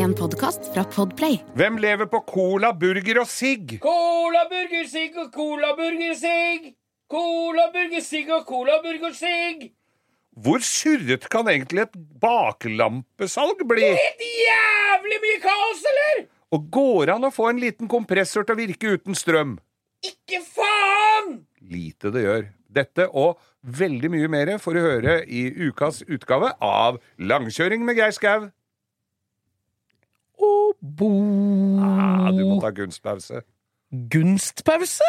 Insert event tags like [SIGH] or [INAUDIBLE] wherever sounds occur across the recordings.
En podkast fra Podplay. Hvem lever på cola, burger og sigg? Cola, burger, sigg og cola, burger, sigg. Cola, burger, sigg og cola, burger, sigg. Hvor surret kan egentlig et baklampesalg bli? Litt jævlig mye kaos, eller? Og går an å få en liten kompressor til å virke uten strøm? Ikke faen! Lite det gjør. Dette og veldig mye mer får du høre i ukas utgave av Langkjøring med Geir Skau. Og bo... Ah, du må ta gunstpause. Gunstpause?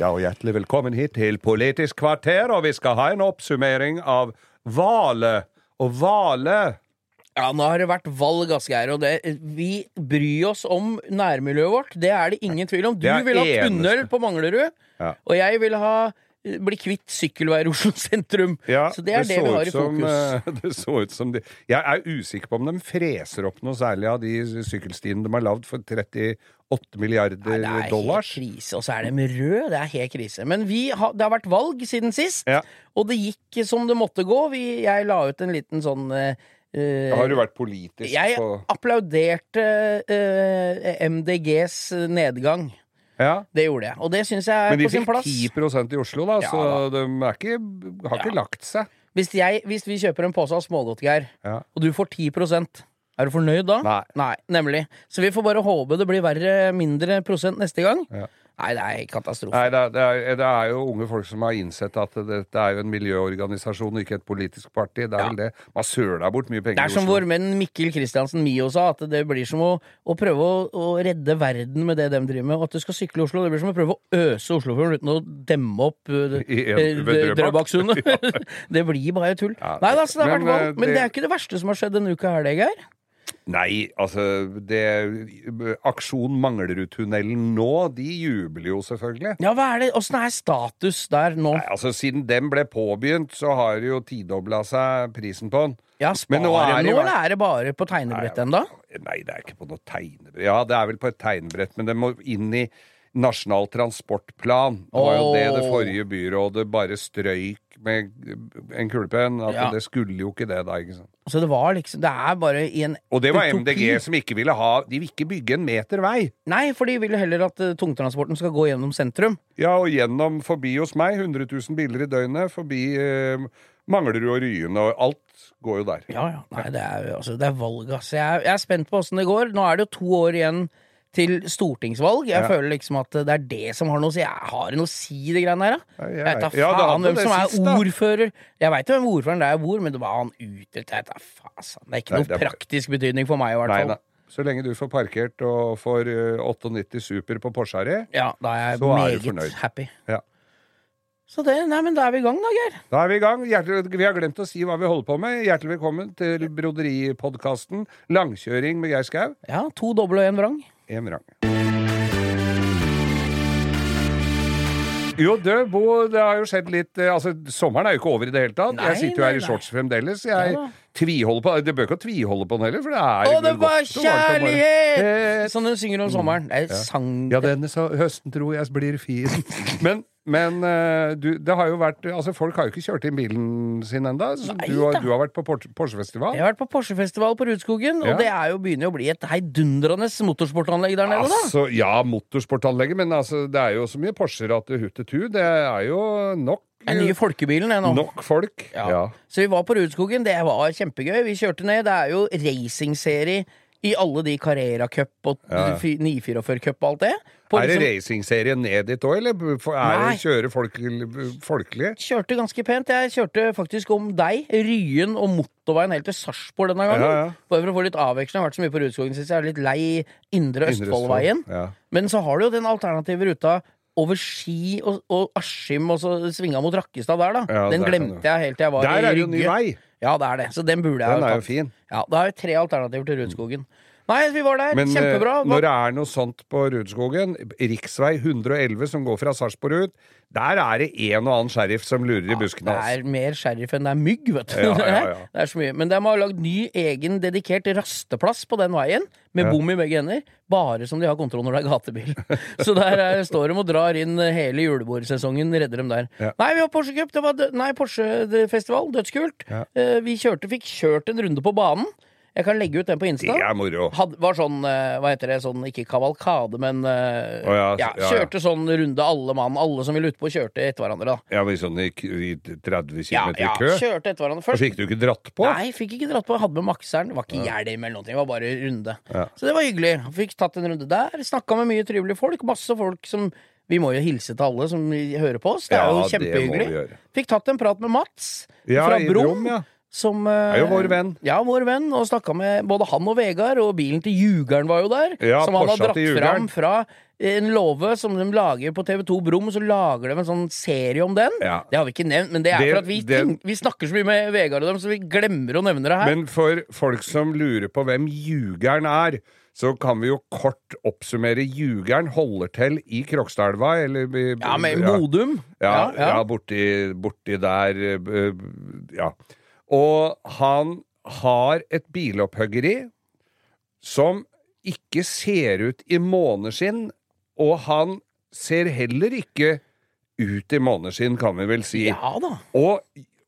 Ja, og hjertelig velkommen hit til Politisk kvarter, og vi skal ha en oppsummering av Vale. Og Hvale. Ja, nå har det vært valg, Asgeir, og det, vi bryr oss om nærmiljøet vårt. Det er det ingen tvil om. Du vil ha tunnel på Manglerud, Ja. og jeg vil ha bli kvitt sykkelveier i Oslo sentrum. Ja, Så det er det, det vi har i fokus. eh, [LAUGHS] det så ut som de Jeg er usikker på om de freser opp noe særlig av de sykkelstiene de har lagd for 38 milliarder dollar det er helt krise. Og så er de røde. Det er helt krise. Men vi har, det har vært valg siden sist, Ja. og det gikk som det måtte gå. Vi, jeg la ut en liten sånn eh, eh, Har du vært politisk Jeg på applauderte uh, MDGs nedgang. Ja. Det gjorde jeg. Og det syns jeg er Men de fikk 10% i Oslo, da, Ja, så de er ikke, har ikke lagt seg. Hvis, jeg, hvis vi kjøper en pose av smågodt, Geir, Ja. og du får 10 er du fornøyd da? Nei. Nei. nemlig. Så vi får bare håpe det blir verre, mindre prosent neste gang. Ja. Nei, det er katastrofe. Nei, det er, det, er, det er jo unge folk som har innsett at det er jo en miljøorganisasjon og ikke et politisk parti. Det er Ja. vel det. Man søler bort mye penger Det er som vår menn Mikkel Kristiansen Mio sa, at det blir som å, å prøve å, å redde verden med det de driver med. Og at du skal sykle i Oslo, det blir som å prøve å øse Oslofjorden uten å demme opp [LAUGHS] ved Drøbak. Drøbaksundet. [LAUGHS] [LAUGHS] det blir bare tull. Ja, Nei da, så det har vært eh, Men det- det er ikke det verste som har skjedd denne uka her, det, Geir. Nei, altså det, Aksjon Manglerudtunnelen nå, de jubler jo selvfølgelig. Ja, hva er det? Åssen er status der nå? Nei, altså Siden den ble påbegynt, så har det jo tidobla seg prisen på den. Ja, Men sparer nå er det nå, eller er det bare på tegnebrett ennå? Nei, det er ikke på noe tegnebrett. Ja, det er vel på et tegnebrett, men det må inn i Nasjonal transportplan. Det var jo det det forrige byrådet bare strøyk med en kulepenn. At Ja. det skulle jo ikke det, da. ikke sant? Så det var liksom Det er bare i en Og det var. MDG som ikke ville ha De vil ikke bygge en meter vei. Nei, for de vil heller at uh, tungtransporten skal gå gjennom sentrum. Ja, og gjennom forbi hos meg, 100 000 biler i døgnet, forbi uh, Manglerud og Ryen, og alt går jo der. Ja, ja. Nei, det er, altså, det er valg, altså. Jeg, er- jeg er spent på åssen det går. Nå er det jo to år igjen til stortingsvalg. Jeg Ja. føler liksom at det er det som har noe å si. Jeg har noe å si, det greiene der, da? Jeg vet da faen hvem som er ordfører. Jeg veit hvem ordføreren der bor, men det han utretter jeg faen. Det er ikke noe praktisk betydning for meg, i hvert fall. nei. Så lenge du får parkert og får eh, 98 Super på Porscha di, Ja, da er jeg Så er du meget fornøyd. happy. Ja. Så det, nei, men da er vi i gang, da, Geir. Da er vi i gang. Hjertelig, vi har glemt å si hva vi holder på med. Hjertelig velkommen til Broderipodkasten Langkjøring med Geir Skau. Ja, to doble og én vrang. En vrang. Jo, du, Bo, det har jo skjedd litt eh, Altså, sommeren er jo ikke over i det hele tatt. Nei, jeg sitter jo her nei, i shorts fremdeles. Jeg Ja tviholder på Det bør ikke tviholde på den heller, for det er Å, det var kjærlighet! Sånn hun synger om sommeren. Det er sang... Mm. Ja, denne så, høsten tror jeg blir fin. [LAUGHS] Men, men eh, du, det har jo vært Altså, folk har jo ikke kjørt inn bilen sin ennå. Du, har- du har vært på Porsche- Porsche-festival. Jeg har vært på Porsche-festival på Rudskogen, Ja. og det er jo begynner jo å bli et heidundrende motorsportanlegg der nede, da. Altså, ja, motorsportanlegget, men altså, det er jo så mye Porscher at det hutter tu. Det er jo nok, Den nye folkebilen, det nå. nok folk. Ja. Ja. Så vi var på Rudskogen, det var kjempegøy. Vi kjørte ned. Det er jo racingserie i alle de Carrera Cup og Ja. 944 Cup og alt det. På Er det liksom- racingserie ned dit òg, eller er det kjøre folk, folkelig? Kjørte ganske pent. Jeg kjørte faktisk om deg, Ryen og motorveien helt til Sarpsborg denne gangen. Ja, ja. Bare for å få litt avveksling. Jeg har vært så mye på Rudskogen sist. Jeg er litt lei Indre Indre Østfoldveien. Ja. Men så har du jo den alternative ruta over Ski og, og Askim og så svinga mot Rakkestad der, da. Den der glemte jeg helt til jeg var Der i er det jo ny vei! Ja, det er det. Så den burde jeg Den er jo fin. Ja, Da har vi tre alternativer til Rudskogen. Nei, vi var der. Men Kjempebra. Men når det er noe sånt på Rudskogen, riksvei 111 som går fra Sarpsborg ut, der er det en og annen sheriff som lurer i Det buskene. altså. er mer sheriff enn det er mygg, vet du. Ja, ja, ja. [LAUGHS] Det er så mye. Men de har lagd ny, egen, dedikert rasteplass på den veien, med Ja. bom i begge ender. Bare som de har kontroll når det er gatebil. [LAUGHS] så der er, står de og drar inn hele julebordsesongen, redder dem der. Ja. Nei, vi har Porsche Cup, det var nei, Porsche-festival, dødskult. Ja. Eh, vi kjørte, fikk kjørt en runde på banen. Jeg kan legge ut den på Insta. Det er moro. Had, var sånn, eh, hva heter det, sånn ikke kavalkade, men Å ja, ja, ja, ja. Kjørte sånn runde alle mann, alle som ville utpå, kjørte etter hverandre, da. Ja, men sånn i, i 30 Ja, km ja, i kø. kjørte etter hverandre Og fikk du ikke dratt på? Nei, fikk ikke dratt på. Hadde med makseren. Var ikke hjelm eller noe, det var bare runde. Ja. Så det var hyggelig. Fikk tatt en runde der. Snakka med mye trivelige folk. Masse folk som Vi må jo hilse til alle som hører på oss. Det er Ja, jo kjempehyggelig. Fikk tatt en prat med Mats Ja, fra Brom. Brum, ja. Som eh, Er jo vår venn. Ja, vår venn. Og snakka med både han og Vegard, og bilen til Jugeren var jo der. Ja, som han har dratt fram fra en låve som de lager på TV2 Brum, så lager de en sånn serie om den. Ja. Det har vi ikke nevnt, men det er Det- for at vi, det- tenk- vi snakker så mye med Vegard og dem, så vi glemmer å nevne det her. Men for folk som lurer på hvem Jugeren er, så kan vi jo kort oppsummere. Jugeren holder til i Krokstadelva, eller ja, med Modum. Ja, ja, borti, borti der eh, Ja. Og han har et bilopphøggeri som ikke ser ut i måneskinn, og han ser heller ikke ut i måneskinn, kan vi vel si. Ja da. Og,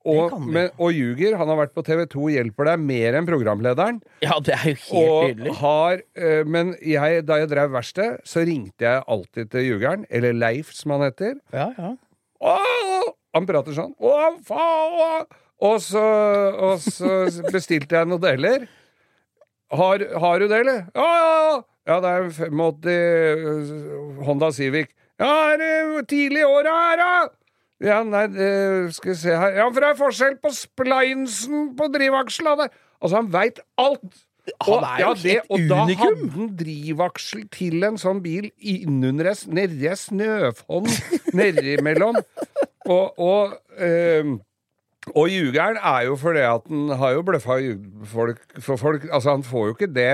og, men, og ljuger. Han har vært på TV 2 Hjelper deg mer enn programlederen. Ja, det er jo helt Og tydelig. har, eh, men jeg, da jeg drev verksted, så ringte jeg alltid til ljugeren, eller Leif som han heter. Ja, ja. Åh! Han prater sånn. Å, faen! Og så, og så bestilte jeg noen deler. Har, har du det, eller? Ja, ja, ja! Ja, det er en 85 Honda Civic. Ja, er det tidlig i året her, da? Ja, nei, det, skal vi se her Ja, for det er forskjell på splinesen på drivaksla der. Altså, han veit alt! Han er jo ja, det, og da hadde han drivaksel til en sånn bil innunder ei snøfonn [LAUGHS] nedimellom. Og, og, ehm, og ljugeren er jo fordi at han har jo bløffa folk for folk Altså, han får jo ikke det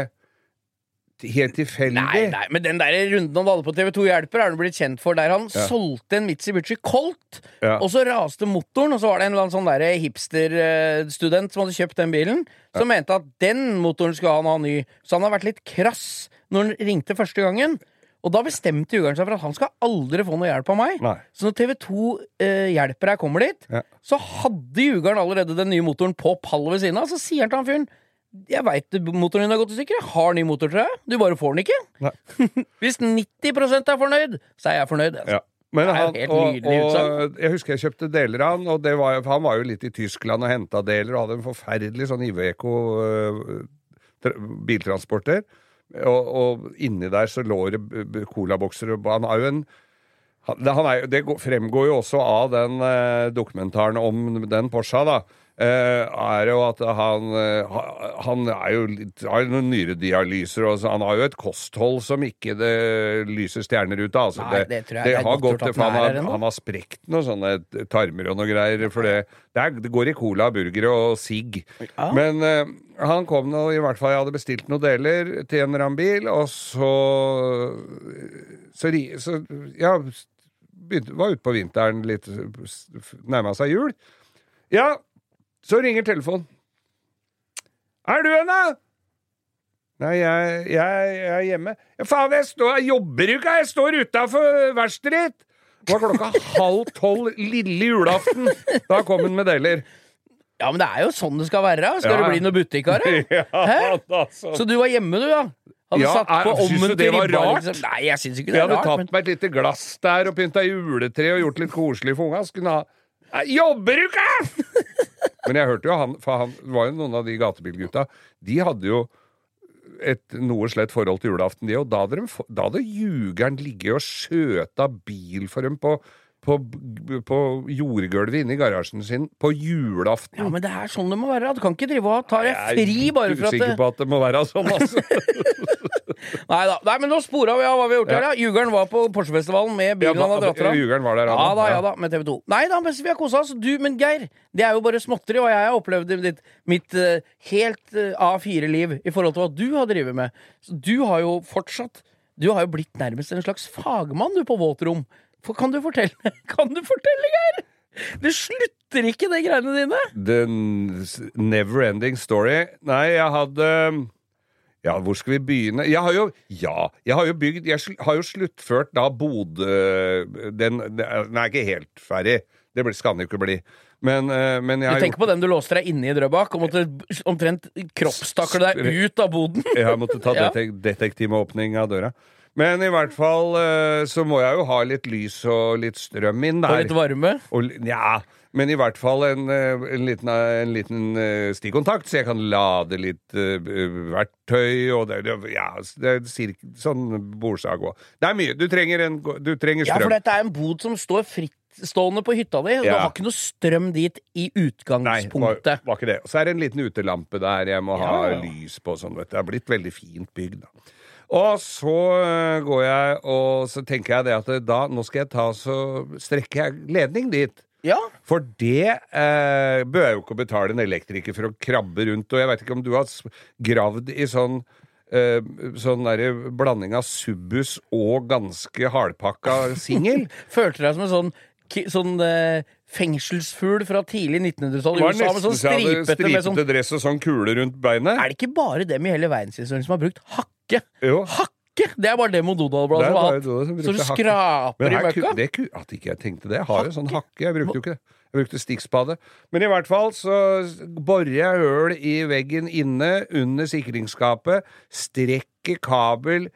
helt tilfeldig. Nei, nei, men den der runden han hadde på TV2 Hjelper, er han blitt kjent for, der han solgte en Mitsubishi Colt, Ja. og så raste motoren, og så var det en eller annen sånn der hipsterstudent som hadde kjøpt den bilen, som mente at den motoren skulle han ha ny. Så han har vært litt krass når han ringte første gangen. Og da bestemte Jugeren seg for at han skal aldri få noe hjelp av meg. Nei. Så når TV2 eh, hjelper deg kommer dit, Ja. så hadde Jugeren allerede den nye motoren på pallet ved siden av. Så sier han til han fyren jeg veit motoren din har gått i stykker. Jeg har ny motor tror jeg. Du bare får den ikke. [LAUGHS] Hvis 90% er fornøyd, så er jeg fornøyd. Altså. Ja. Men han, og, og jeg husker jeg kjøpte deler av han, og det var, han var jo litt i Tyskland og henta deler, og hadde en forferdelig sånn Iveco tra- biltransporter. Og, og inni der så lå det colabokser, han er jo en han er, det fremgår jo også av den eh, dokumentaren om den Porscha, da. Eh, er jo at han eh, Han er jo har noen nyredialyser, og så, han har jo et kosthold som ikke det lyser stjerner ut av. Altså, Nei, det det er har gått for han har, han har sprekt noen sånne tarmer og noe greier. For det, det, er, det går i cola, burgere og sigg. Ja. Men uh, han kom nå, i hvert fall jeg hadde bestilt noen deler til en eller annen bil, og så Så, så ja, begynte, var ute på vinteren litt Nærma seg jul. Ja, så ringer telefonen. Er du henne? Nei, jeg, jeg, jeg er hjemme. Ja, faen, jeg, står, jeg jobber jo ikke, jeg står utafor verkstedet ditt! Det var klokka [LAUGHS] halv tolv lille julaften. Da kom hun med deler. Ja, men det er jo sånn det skal være. Skal Ja. det bli noe butikk av det? [LAUGHS] Altså. Så du var hjemme, du, da? Hadde Ja, satt på er- syns du det var rart? liksom. Nei, jeg syns ikke det Jeg er hadde rart. tatt Men... meg et lite glass der og pynta juletre og gjort litt koselig for unga. Skulle ha Jobber du ikke?! [LAUGHS] Men jeg hørte jo han, for han var jo noen av de gatebilgutta. De hadde jo et noe slett forhold til julaften, de, òg. da hadde, jugeren ligget og skjøta bil for dem på, på, på jordgulvet inne i garasjen sin på julaften. Ja, men det er sånn det må være. Du kan ikke drive og ta deg Jeg er fri bare for at usikker på at det må være sånn, altså. [LAUGHS] Nei da. Nei, men nå spora vi av hva vi har gjort her, ja. Jugeren var på Porsgrunfestivalen med bilen han hadde dratt fra. Jugeren var der, han, Ja da, ja. ja da, med TV 2. Nei da, mens vi har kosa oss. Du, men Geir, det er jo bare småtteri, og jeg har opplevd mitt, mitt uh, helt uh, A4-liv i forhold til hva du har drevet med. Så du har jo fortsatt Du har jo blitt nærmest en slags fagmann, du, på våtrom. For, kan du fortelle, [LAUGHS] kan du fortelle, Geir? Det slutter ikke, de greiene dine. The never ending story. Nei, jeg hadde Ja, hvor skal vi begynne? Jeg har jo Ja, jeg har jo bygd Jeg har jo sluttført da Bodø Den, den er ikke helt ferdig. Det skal den jo ikke bli. Men, eh, men jeg Du tenker tenker på den du låste deg inne i Drøbak og måtte omtrent kroppstakle deg ut av boden? Jeg måtte ta [LAUGHS] detek detektimåpning av døra. Men i hvert fall eh, så må jeg jo ha litt lys og litt strøm inn der. Og litt varme? Og, ja, men i hvert fall en, eh, en liten, en liten eh, stikkontakt, så jeg kan lade litt eh, verktøy og det, ja, det er cirka, sånn bordsag òg. Det er mye. Du trenger, en, du trenger Ja, for dette er en bod som står frittstående på hytta di. Du Ja. har ikke noe strøm dit i utgangspunktet. Nei, var, var ikke det. Så er det en liten utelampe der jeg må ha Ja. lys på. Sånn, vet du. Det er blitt veldig fint bygd. Da. Og så eh, går jeg og så tenker jeg det at da, nå skal jeg ta så strekker jeg ledning dit. Ja. For det eh, bør jeg jo ikke betale en elektriker for å krabbe rundt. Og jeg veit ikke om du har gravd i sånn eh, Sånn der blanding av subbus og ganske hardpakka singel. [LAUGHS] Følte deg som en sånn, sånn eh, fengselsfugl fra tidlig 1900-tall i USA med sånn hadde stripete med sånn dress og sånn kule rundt beinet. Er det ikke bare dem i hele verdenshistorien som har brukt hakke? Jo. Hakke! Det er bare det Mododal-bladet er som har hatt. Så du hakke. skraper i møkka? det, ku- at ikke jeg tenkte det. Jeg har jo sånn hakke. Jeg brukte jo ikke det. Jeg brukte stikkspade. Men i hvert fall så borer jeg høl i veggen inne under sikringsskapet, strekker kabel,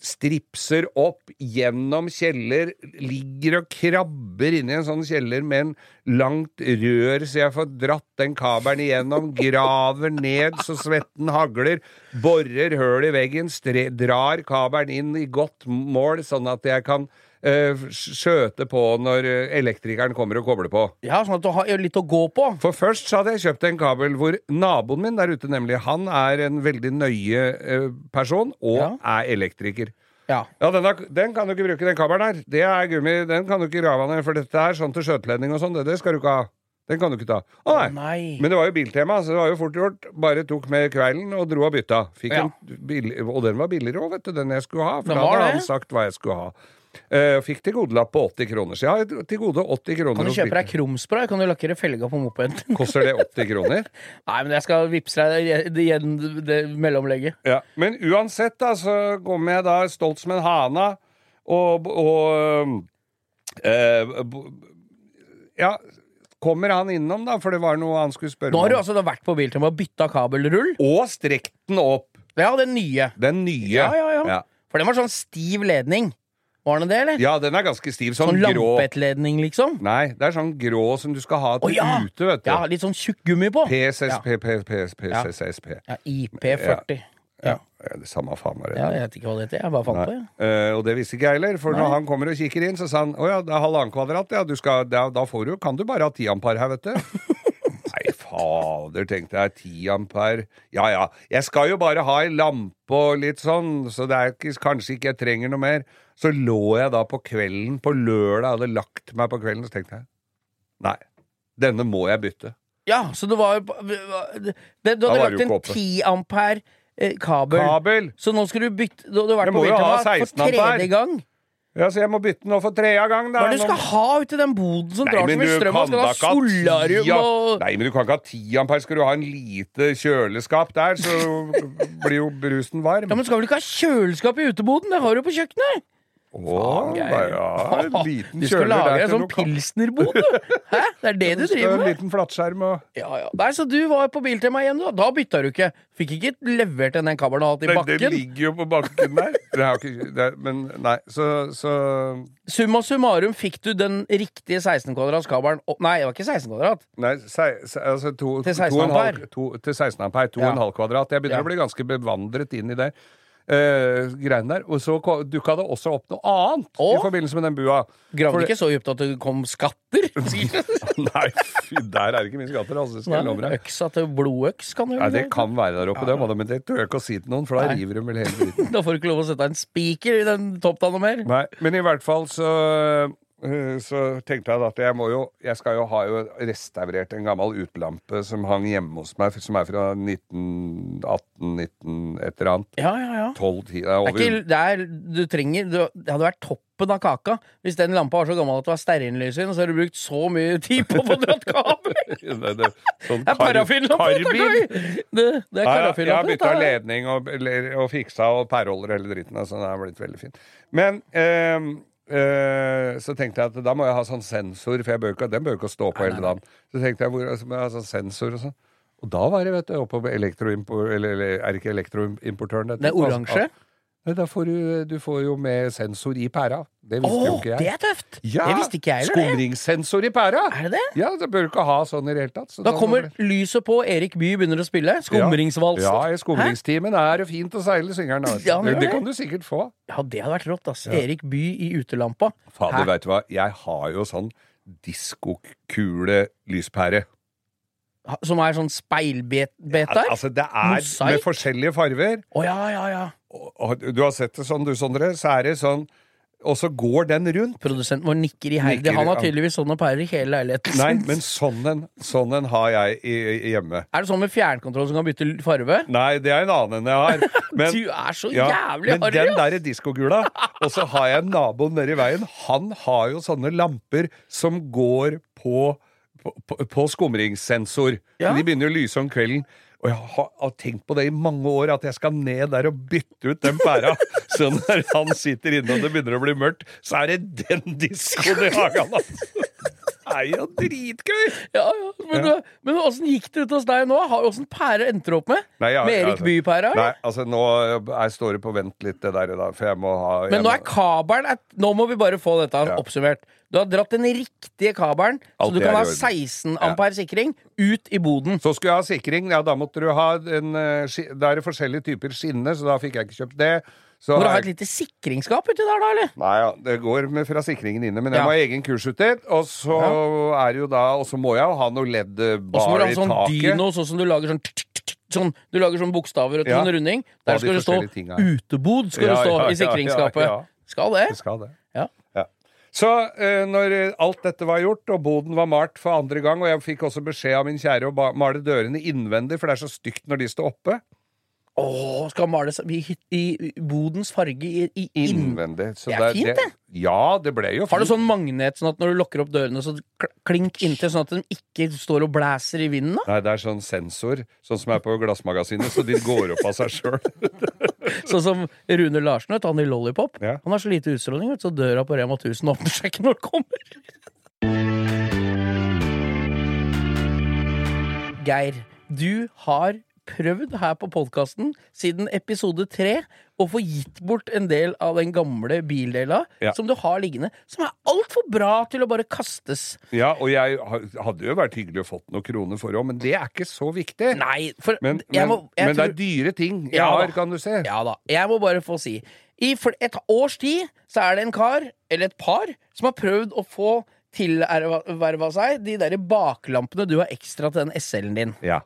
stripser opp gjennom kjeller, ligger og krabber inni en sånn kjeller med en langt rør, så jeg får dratt den kabelen igjennom, graver ned så svetten hagler, borer høl i veggen, drar kabelen inn i godt mål, sånn at jeg kan eh, skjøte på når eh, elektrikeren kommer og kobler på. Ja, sånn at du har litt å gå på. For først så hadde jeg kjøpt en kabel hvor naboen min der ute, nemlig, han er en veldig nøye eh, person, og Ja. er elektriker. Ja. Ja, den, er, den kan du ikke bruke, den kabelen her. Det er gummi, den kan du ikke grave ned, for dette er sånn til skjøteledning og sånn, det, det skal du ikke ha. Den kan du ikke ta. Å nei. Nei. Men det var jo biltema, så det var jo fort gjort. Bare tok med kvelden og dro og bytta. Ja. en bill og den var billigere òg, vet du, den jeg skulle ha. For da hadde han sagt hva jeg skulle ha. Eh, fikk til godelapp på 80 kroner. Så jeg har til gode 80 kroner. Kan du kjøpe deg krumspray? Kan du lakkere felga på mopeden? [LAUGHS] Koster det 80 kroner? [LAUGHS] Nei, men jeg skal vippse deg det- det, det mellomlegget. Ja, Men uansett, da, så kommer jeg da stolt som en hana, og, og bo- Ja, kommer han innom, da, for det var noe han skulle spørre om. Nå har du altså da vært på Biltema og bytta kabelrull? Og strekt den opp. Ja, den nye. Den nye. Ja, ja, ja. ja. For den var sånn stiv ledning. Var den det, eller? Ja, den er ganske stiv. Sånn, sånn grå. lampettledning, liksom? Nei, det er sånn grå som du skal ha til oh, ja. ute, vet du. Ja, litt sånn tjukk gummi på. PSSP, PSSP. Ja, IP40. Ja. ja, det samme faen var det. Ja, jeg vet ikke hva det heter. Jeg bare fant på, det. Eh, og det visste ikke jeg heller, for Nei. når han kommer og kikker inn, så sa han å ja, det er halvannen kvadrat, ja, du skal, da, da får du, kan du bare ha 10 ampere her, vet du. [LAUGHS] Nei, fader, tenkte jeg, 10 ampere. Ja ja, jeg skal jo bare ha ei lampe og litt sånn, så det er ikke, kanskje ikke jeg trenger noe mer. Så lå jeg da på kvelden, på lørdag, hadde lagt meg på kvelden, så tenkte jeg nei, denne må jeg bytte. Ja, så det var jo Du hadde lagt en ikke 10 ampere eh, kabel. Kabel! Så nå skal du bytte Du du har vært på 16 for tredje gang. Ja, så jeg må bytte nå for tredje gang, da. Hva er det du skal ha uti den boden som drar så mye strøm? Man skal ha solarium tia. og Nei, men du kan ikke ha 10 ampere. Skal du ha en lite kjøleskap der, så [LAUGHS] blir jo brusen varm. Ja, Men skal vel ikke ha kjøleskap i uteboden? Det har du på kjøkkenet! Geir. ja, [LAUGHS] en liten Du skal kjøler lage der deg til sånn noe pilsnerbod, du! [LAUGHS] Hæ? Det er det du driver En med? liten flatskjerm og Ja, ja. Nei, Så du var på Biltema igjen, da. Da bytta du ikke. Fikk ikke levert den kabelen du har hatt i det, det bakken. ligger jo på bakken der. [LAUGHS] Det har ikke, det, er- men nei, så, så Summa summarum fikk du den riktige 16 kvadrats kabelen opp Nei, det var ikke 16 kvadrat. Nei, se, se, altså to, Til 16 to og en halv- ampere? To, til 16 ampere. To og Ja. en halv kvadrat. Jeg begynner Ja. å bli ganske bevandret inn i det. Eh, greiene der. Og så dukka det også opp noe annet Åh? i forbindelse med den bua. Gravde ikke så dypt at det kom skatter? [LAUGHS] Nei, fy, der er det ikke mye skatter, altså. skal Nei, jeg. Øksa til blodøks kan du Nei, vel det kan være der oppe, det, må det, men det tør jeg ikke å si til noen, for da Nei. river de vel hele driten. [LAUGHS] Da får du ikke lov å sette en spiker i den topptanna mer. Nei, men i hvert fall så så tenkte jeg at jeg må jo Jeg skal jo ha jo restaurert en gammel utelampe som hang hjemme hos meg, som er fra 1918-19 et eller annet. Ja, ja, ja. 12 10 det er er ikke, det, er, du trenger, du, det hadde vært toppen av kaka hvis den lampa var så gammel at det var stearinlys i den, så har du brukt så mye tid på å få dratt kabel! [LAUGHS] det, det, sånn Det er parafinlampe! Det, det er ja, jeg har parafinlampe. bytta ledning og, og fiksa og pæreholder hele dritten. Altså, det har blitt veldig fint. Men eh, eh, så tenkte jeg at da må jeg ha sånn sensor, for jeg bør ikke, den bør ikke stå på hele dagen. Så tenkte jeg hvor altså, må jeg ha sånn sensor og sånn. Og da var det, vet du, oppe på elektroimpor... Eller, eller er ikke elektroimportøren? Det er oransje. Nei, da får du, du får jo med sensor i pæra. Det visste jo ikke jeg. det er tøft! Ja, det visste ikke jeg heller. Skumringssensor i pæra! Er det det? Ja, det bør du ikke ha sånn i det hele tatt. Så Da må kommer det... lyset på, Erik Bye begynner å spille. Skumringsvalser. Ja, i skumringstimen er det fint å seile, synger han. da. Ja, det, det kan du sikkert få. Ja, det hadde vært rått, ass. Erik Bye i utelampa. Fader, veit du hva? Jeg har jo sånn diskokule-lyspære. Som er sånn speilbeter? Å Altså, det er Mosaik. med forskjellige farger. ja, ja, ja. Og, du har sett det sånn, du, Sondre. Så er det sånn Og så går den rundt. Produsenten vår nikker iherdig. Han har tydeligvis sånne pærer i hele leiligheten. Nei, men sånn en, sånn en har jeg i, i hjemme. Er det sånn med fjernkontroll som kan bytte farve? Nei, det er en annen enn jeg har. [LAUGHS] Men, du er så ja, jævlig men harry! den der diskogula Og så har jeg en nabo nedi veien. Han har jo sånne lamper som går på, på, på, på skumringssensor. Ja. De begynner å lyse om kvelden. Og jeg har, har tenkt på det i mange år, at jeg skal ned der og bytte ut den pæra. [LAUGHS] Så når han sitter inne og det begynner å bli mørkt, så er det den diskoen i hagen hans! Det [LAUGHS] er jo dritgøy! Ja, ja. Men, ja. men åssen gikk det ut hos deg nå? Åssen pære endte du opp med? Nei, ja, med Erik altså- Bye-pæra? Nei, altså nå jeg står det på vent litt, det der, da, for jeg må ha Men nå er kabelen Nå må vi bare få dette Ja. oppsummert. Du har dratt den riktige kabelen, så Alt du kan ha 16 ampere sikring ut i boden. Så skulle jeg ha sikring. Ja, da måtte du ha en eh, Da er det forskjellige typer skinner, så da fikk jeg ikke kjøpt det. Så Må du ha er- et lite sikringsskap uti der, da, eller? Nei, ja, det går med fra sikringen inne, men jeg Ja. må ha egen kursutdelt. Og så er det jo da Og så må jeg jo ha noe Og så må du ha sånn dyno, sånn som du lager sånn Sånn, Du lager sånn bokstaver og Ja. sånn runding. Der skal det stå er. 'utebod' skal Ja, det stå ja, i ja, sikringsskapet. ja, ja. Skal det? Det skal det. Ja. Ja. Så eh, når alt dette var gjort, og boden var malt for andre gang, og jeg fikk også beskjed av min kjære å male dørene innvendig, for det er så stygt når de står oppe Åh, skal males i, i, i bodens farge i, i. Innvendig. Så Det er fint, det. Ja, det ble jo Har du sånn magnet sånn at når du lukker opp dørene, så kl- klink inntil, sånn at de ikke står og blæser i vinden? da? Nei, det er sånn sensor, sånn som er på Glassmagasinet, så de går opp av seg sjøl. [LAUGHS] Sånn som Rune Larsen, vet han i Lollipop. Ja. Han har så lite utstråling, vet så døra på Rema 1000 åpner seg ikke når den kommer. [LAUGHS] Geir, du har prøvd her på podkasten siden episode tre å få gitt bort en del av den gamle bildela Ja. som du har liggende, som er altfor bra til å bare kastes. Ja, og jeg hadde jo vært hyggelig å fått noen kroner for det òg, men det er ikke så viktig. Nei, for Men, jeg men, må, jeg men det er dyre ting jeg Ja da. har, kan du se. Ja da. Jeg må bare få si. I et års tid så er det en kar, eller et par, som har prøvd å få tilverva seg de der baklampene du har ekstra til den SL-en din. Ja.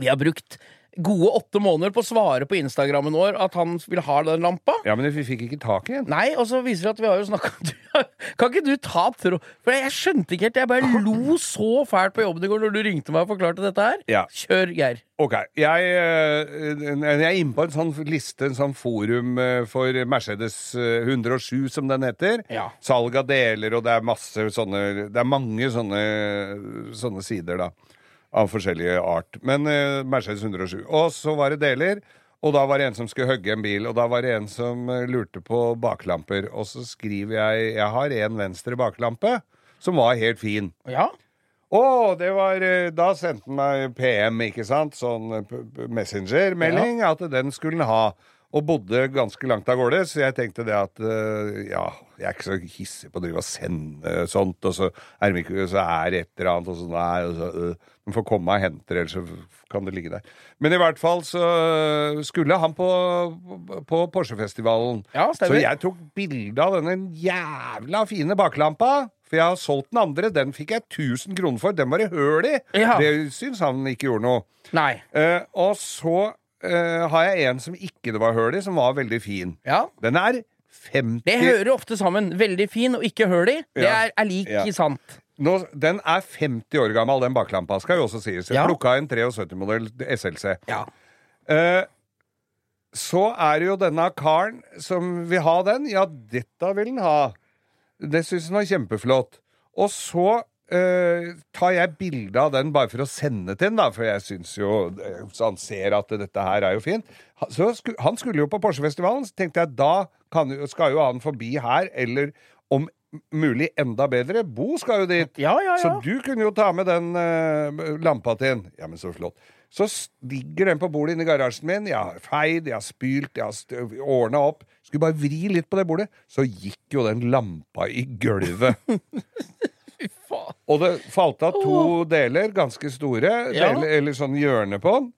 Vi har brukt gode åtte måneder på å svare på Instagrammen vår at han vil ha den lampa. ja, men vi fikk ikke tak i den. Nei, og så viser det at vi har jo snakka [LAUGHS] Kan ikke du ta tråd For jeg skjønte ikke helt. Jeg bare lo så fælt på jobben i går når du ringte meg og forklarte dette her. Ja. Kjør, Geir. Ok, jeg, eh, jeg er inne på en sånn liste, en sånn forum eh, for Mercedes eh, 107, som den heter. Ja. Salg av deler, og det er masse sånne Det er mange sånne, sånne sider, da. Av forskjellige art. Men uh, Mercedes 107. Og så var det deler. Og da var det en som skulle hogge en bil, og da var det en som eh, lurte på baklamper. Og så skriver jeg Jeg har en venstre baklampe, som var helt fin. Ja. Å, det var eh, Da sendte han meg PM, ikke sant? Sånn Messenger-melding, at den skulle han ha. Og bodde ganske langt av gårde, så jeg tenkte det at eh, ja, jeg er ikke så hissig på å drive og sende sånt, og så er, det ikke, så er et eller annet, og så nei, og så øh. De får komme og hente det, ellers så kan det ligge der. Men i hvert fall så skulle han på, på Porsche-festivalen. Ja, så jeg tok bilde av denne jævla fine baklampa. For jeg har solgt den andre. Den fikk jeg 1000 kroner for. Den var det høl i. Ja. Det syns han ikke gjorde noe. Nei. Eh, og så eh, har jeg en som ikke det var høl i, som var veldig fin. Ja. Den er 50 Det hører ofte sammen. Veldig fin og ikke høl i. Det Ja. er, er lik Ja. sant. Nå, Den er 50 år gammel, den baklampa, skal jo også sies. Jeg Ja. plukka en 73-modell SLC. Ja. Uh, så er det jo denne karen som vil ha den. Ja, dette vil han ha. Det syns han var kjempeflott. Og så eh, tar jeg bilde av den bare for å sende til han, da, for jeg syns jo Så han ser at dette her er jo fint. Så sku, han skulle jo på Porsche-festivalen, så tenkte jeg da kan, skal jo han forbi her, eller om mulig enda bedre. Bo skal jo dit. Ja, ja, ja. Så du kunne jo ta med den uh, lampa til. Ja, men så flott. Så ligger den på bordet inne i garasjen min. Jeg har feid, jeg har spylt, jeg har ordna opp. Skulle bare vri litt på det bordet, så gikk jo den lampa i gulvet. [LAUGHS] Og det falt av to deler, ganske store, Ja. deler, eller sånn hjørne på den.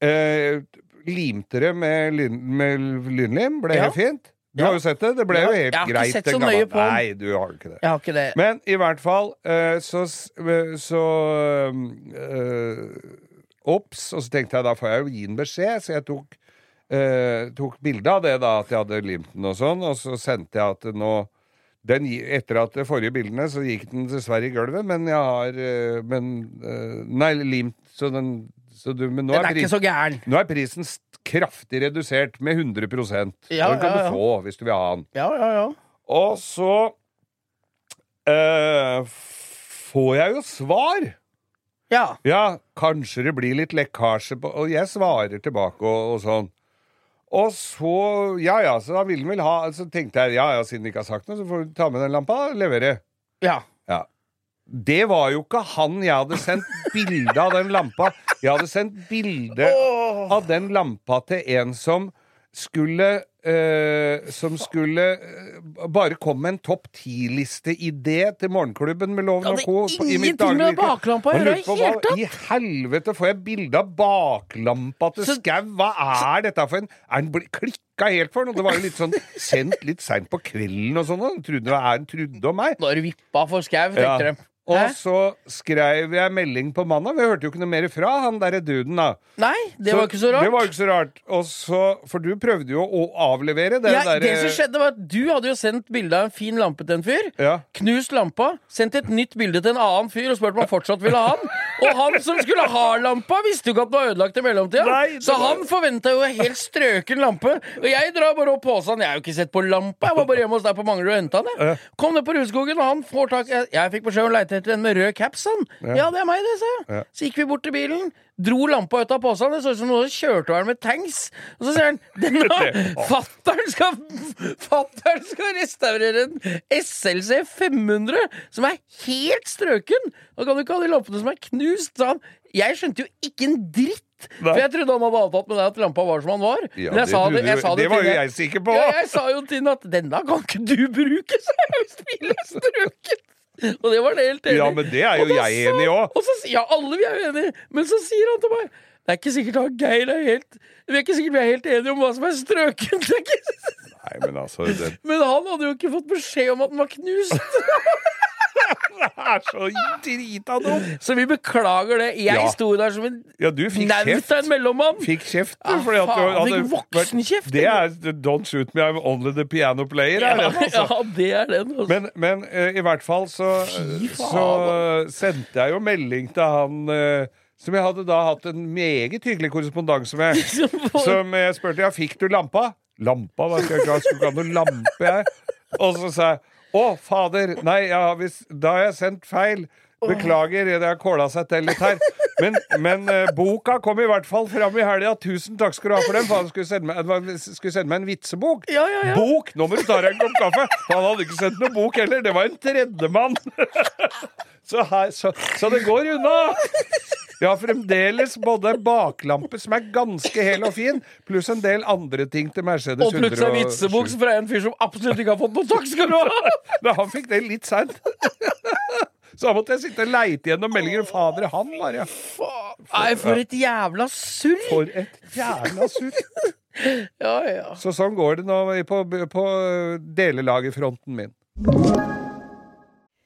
Eh, limte det med, lyn, med lynlim, ble Ja. helt fint. Du Ja. har jo sett det, det ble jo helt jeg har ikke greit. sett så nøye på den. Nei, du har ikke det. Jeg har ikke det. Men i hvert fall eh, så, eh, så eh, Ops, og så tenkte jeg da får jeg jo gi en beskjed, så jeg tok, eh, tok bilde av det, da, at jeg hadde limt den og sånn, og så sendte jeg at nå den, etter at forrige bildene så gikk den dessverre i gulvet, men jeg har eh, men, eh, Nei, limt, så den så du, Men nå Den er, er ikke så gæren. nå er prisen kraftig redusert med 100 Ja, Den kan ja, ja. du få hvis du vil ha den. Ja, ja, ja. Og så øh, får jeg jo svar. Ja. Ja, kanskje det blir litt lekkasje på Og jeg svarer tilbake og, og sånn. Og så Ja ja, så da vil den vel ha Så tenkte jeg ja ja, siden de ikke har sagt noe, så får du ta med den lampa og levere. ja. Ja. Det var jo ikke han jeg hadde sendt bilde av den lampa. Jeg hadde sendt bilde av den lampa til en som skulle eh, Som skulle eh, bare komme med en topp ti-liste-idé til Morgenklubben med Loven og Co. ingenting med baklampa å gjøre i det hele tatt. I helvete får jeg bilde av baklampa til Skau? Hva er dette for en Er den klikka helt for den? Det var jo litt sånn sendt litt seint på kvelden og sånn. Trodde en trodde om meg. Nå er du vippa for skau, tenkte Ja. de. Og så skrev jeg melding på mandag. Vi hørte jo ikke noe mer fra han derre duden, da. Nei, det var ikke så rart. Det var ikke så rart. Og så, for du prøvde jo å avlevere det ja, derre det som skjedde var at Du hadde jo sendt bilde av en fin lampe til en fyr. Ja. Knust lampa. Sendt et nytt bilde til en annen fyr og spurt om han fortsatt ville ha den. [LAUGHS] Og han som skulle ha lampa, visste jo ikke at den var ødelagt i mellomtida. Nei, Så var- han forventa jo en helt strøken lampe. Og jeg drar bare opp posen. Jeg har jo ikke sett på lampa. Jeg var bare hjemme hos deg på Manglerud og henta den. jeg. Kom ned på Rudskogen, og han får tak Jeg, jeg fikk beskjed om å leite etter en med rød caps, han. Ja. det er meg, det, sa jeg. Ja. Så gikk vi bort til bilen. Dro lampa ut av posen. Det så ut som noen kjørte over den med tanks. Og så sier han [LAUGHS] denne Fattern skal fatteren skal restaurere en SLC 500 som er helt strøken! Da kan du ikke ha de lampene som er knust, sa han. Jeg skjønte jo ikke en dritt! Nei. For jeg trodde han hadde avtalt med deg at lampa var som han var. Ja, det sa det, sa det, det var jo jeg sikker på. Ja, jeg sa jo til ham at denne kan ikke du bruke, så jeg hvis bilen er strøken! Og det var det helt enig Ja, men det er jo jeg sa- enig i òg. ja, alle vi er jo enige, men så sier han til meg Det er ikke sikkert han Geir er helt Vi er ikke sikkert vi er helt enige om hva som er strøkent. [LAUGHS] Nei, men altså det, Men han hadde jo ikke fått beskjed om at den var knust. [LAUGHS] [LAUGHS] det er så drita dumt! Så vi beklager det. Jeg Ja. sto der som en Ja, du en mellommann. Fikk kjeft Ah, fordi at du hadde voksenkjeft, Det er Don't shoot me, I'm only the piano player. Ja, Er den, altså. ja, det er den. Altså. Men, men uh, i hvert fall så, så sendte jeg jo melding til han uh, som jeg hadde da hatt en meget hyggelig korrespondanse [LAUGHS] med. Som jeg spurte ja, fikk du lampa. Lampa? Hva skal jeg ikke ha? Skulle ikke ha noe lampe, jeg. Og så sa jeg å, fader, nei, ja, hvis, da har jeg sendt feil. Beklager, det har kåla seg til litt her. Men, men eh, boka kom i hvert fall fram i helga. Tusen takk skal du ha for den. For han skulle sende meg, det var- skulle sende meg en vitsebok. Ja, ja, ja. Bok! Nå må du ta deg en kopp kaffe! Han hadde ikke sendt noen bok heller. Det var en tredjemann. [LAUGHS] Så, her, så, så det går unna. Jeg har fremdeles både baklampe som er ganske hel og fin, pluss en del andre ting til Mercedes Og plutselig 107. fra en fyr som absolutt ikke har fått noe takk skal du ha! Men han fikk det litt seint. Så da måtte jeg sitte og leite gjennom meldinger. Fader, han var ja. Nei, for et jævla surr! For et jævla surr. Ja, ja. Så sånn går det nå på, på delelagerfronten min.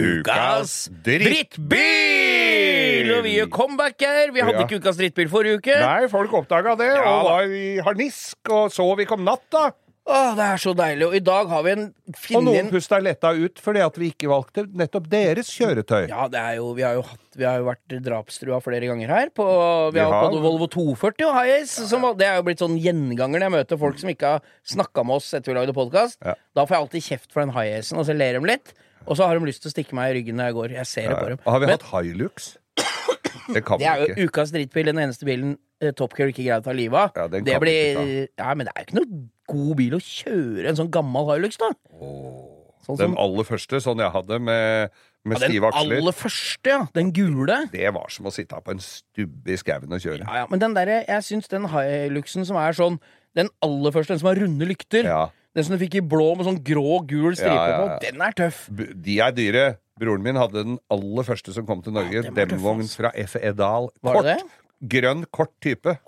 Ukas Drittbil! Og vi gjør comeback her. Vi hadde Ja. ikke ukas drittbil forrige uke. Nei, folk oppdaga det, og var i harnisk og sov ikke om natta. Åh, det er så deilig. Og i dag har vi en Og noen en pusta letta ut fordi at vi ikke valgte nettopp deres kjøretøy. Ja, det er jo, vi har jo, hatt, vi har jo vært drapstrua flere ganger her. På, vi, har hatt både Volvo 240 og Hiace. Ja, ja. Det er jo blitt sånn gjenganger når jeg møter folk som ikke har snakka med oss etter vi lagde podkast. Ja. Da får jeg alltid kjeft for den Hiacen, og så ler de litt. Og så har de lyst til å stikke meg i ryggen når jeg går. Jeg ser det på dem. Har vi Men hatt Hilux? Det kan vi det er jo ukas drittbil, den eneste bilen Top Gear ikke greide å ta livet av. Ja, det blir Ja, men det er jo ikke noe god bil å kjøre en sånn gammel Hilux, da. Sånn Den som aller første, sånn jeg hadde med, med ja, den stive aksler. aller første, ja. Den gule. Det var som å sitte på en stubbe i skauen og kjøre. Ja, ja, men den derre Jeg syns den Hiluxen som er sånn Den aller første, den som har runde lykter, Ja. den som du fikk i blå med sånn grå, gul stripe Ja, ja, ja. på, den er tøff. De er dyre. Broren min hadde den aller første som kom til Norge. Ja, den Demvogn fra F. Edal. Var Kort. Grønn, kort type.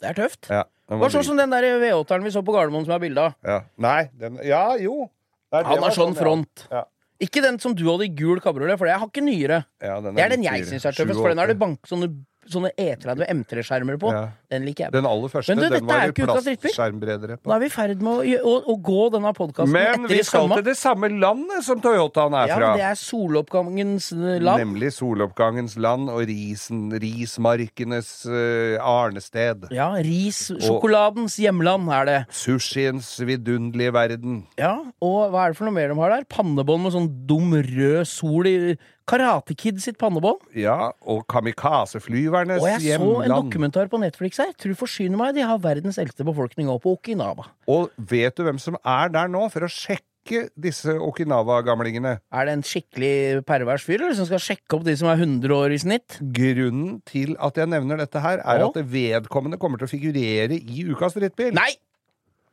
Det er tøft. Ja, Det var sånn som den der V8-eren vi så på Gardermoen som er bilde av. ja. Nei, den Ja, jo. Nei, Han er har sånn ja. front. Ja. Ikke den som du hadde i gul kabriolet, for jeg har ikke nyere. Ja, den Det er den jeg syns er tøffest, for den er det bank sånne, sånne E30 M3-skjermer på. Ja. Den liker jeg. Den aller første, du, den var drittbil. plastskjermbredere Nå er vi i ferd med å, å, å gå denne podkasten Men vi skal til det samme landet som Toyotaen er Ja, fra. det er soloppgangens eh, land. Nemlig soloppgangens land og risen, rismarkenes uh, arnested. Ja, rissjokoladens hjemland er det. Sushiens vidunderlige verden. Ja, og hva er det for noe mer de har der? Pannebånd med sånn dum rød sol i Karate Kid sitt pannebånd. Ja, og kamikazeflyvernes Og jeg så en dokumentar på Netflix her. Tror forsyner meg, de har verdens eldste befolkning òg på Okinawa. Og vet du hvem som er der nå for å sjekke disse Okinawa-gamlingene? Er det en skikkelig pervers fyr, eller som skal sjekke opp de som er 100 år i snitt? Grunnen til at jeg nevner dette her, er og? at vedkommende kommer til å figurere i Ukas drittbil. Nei!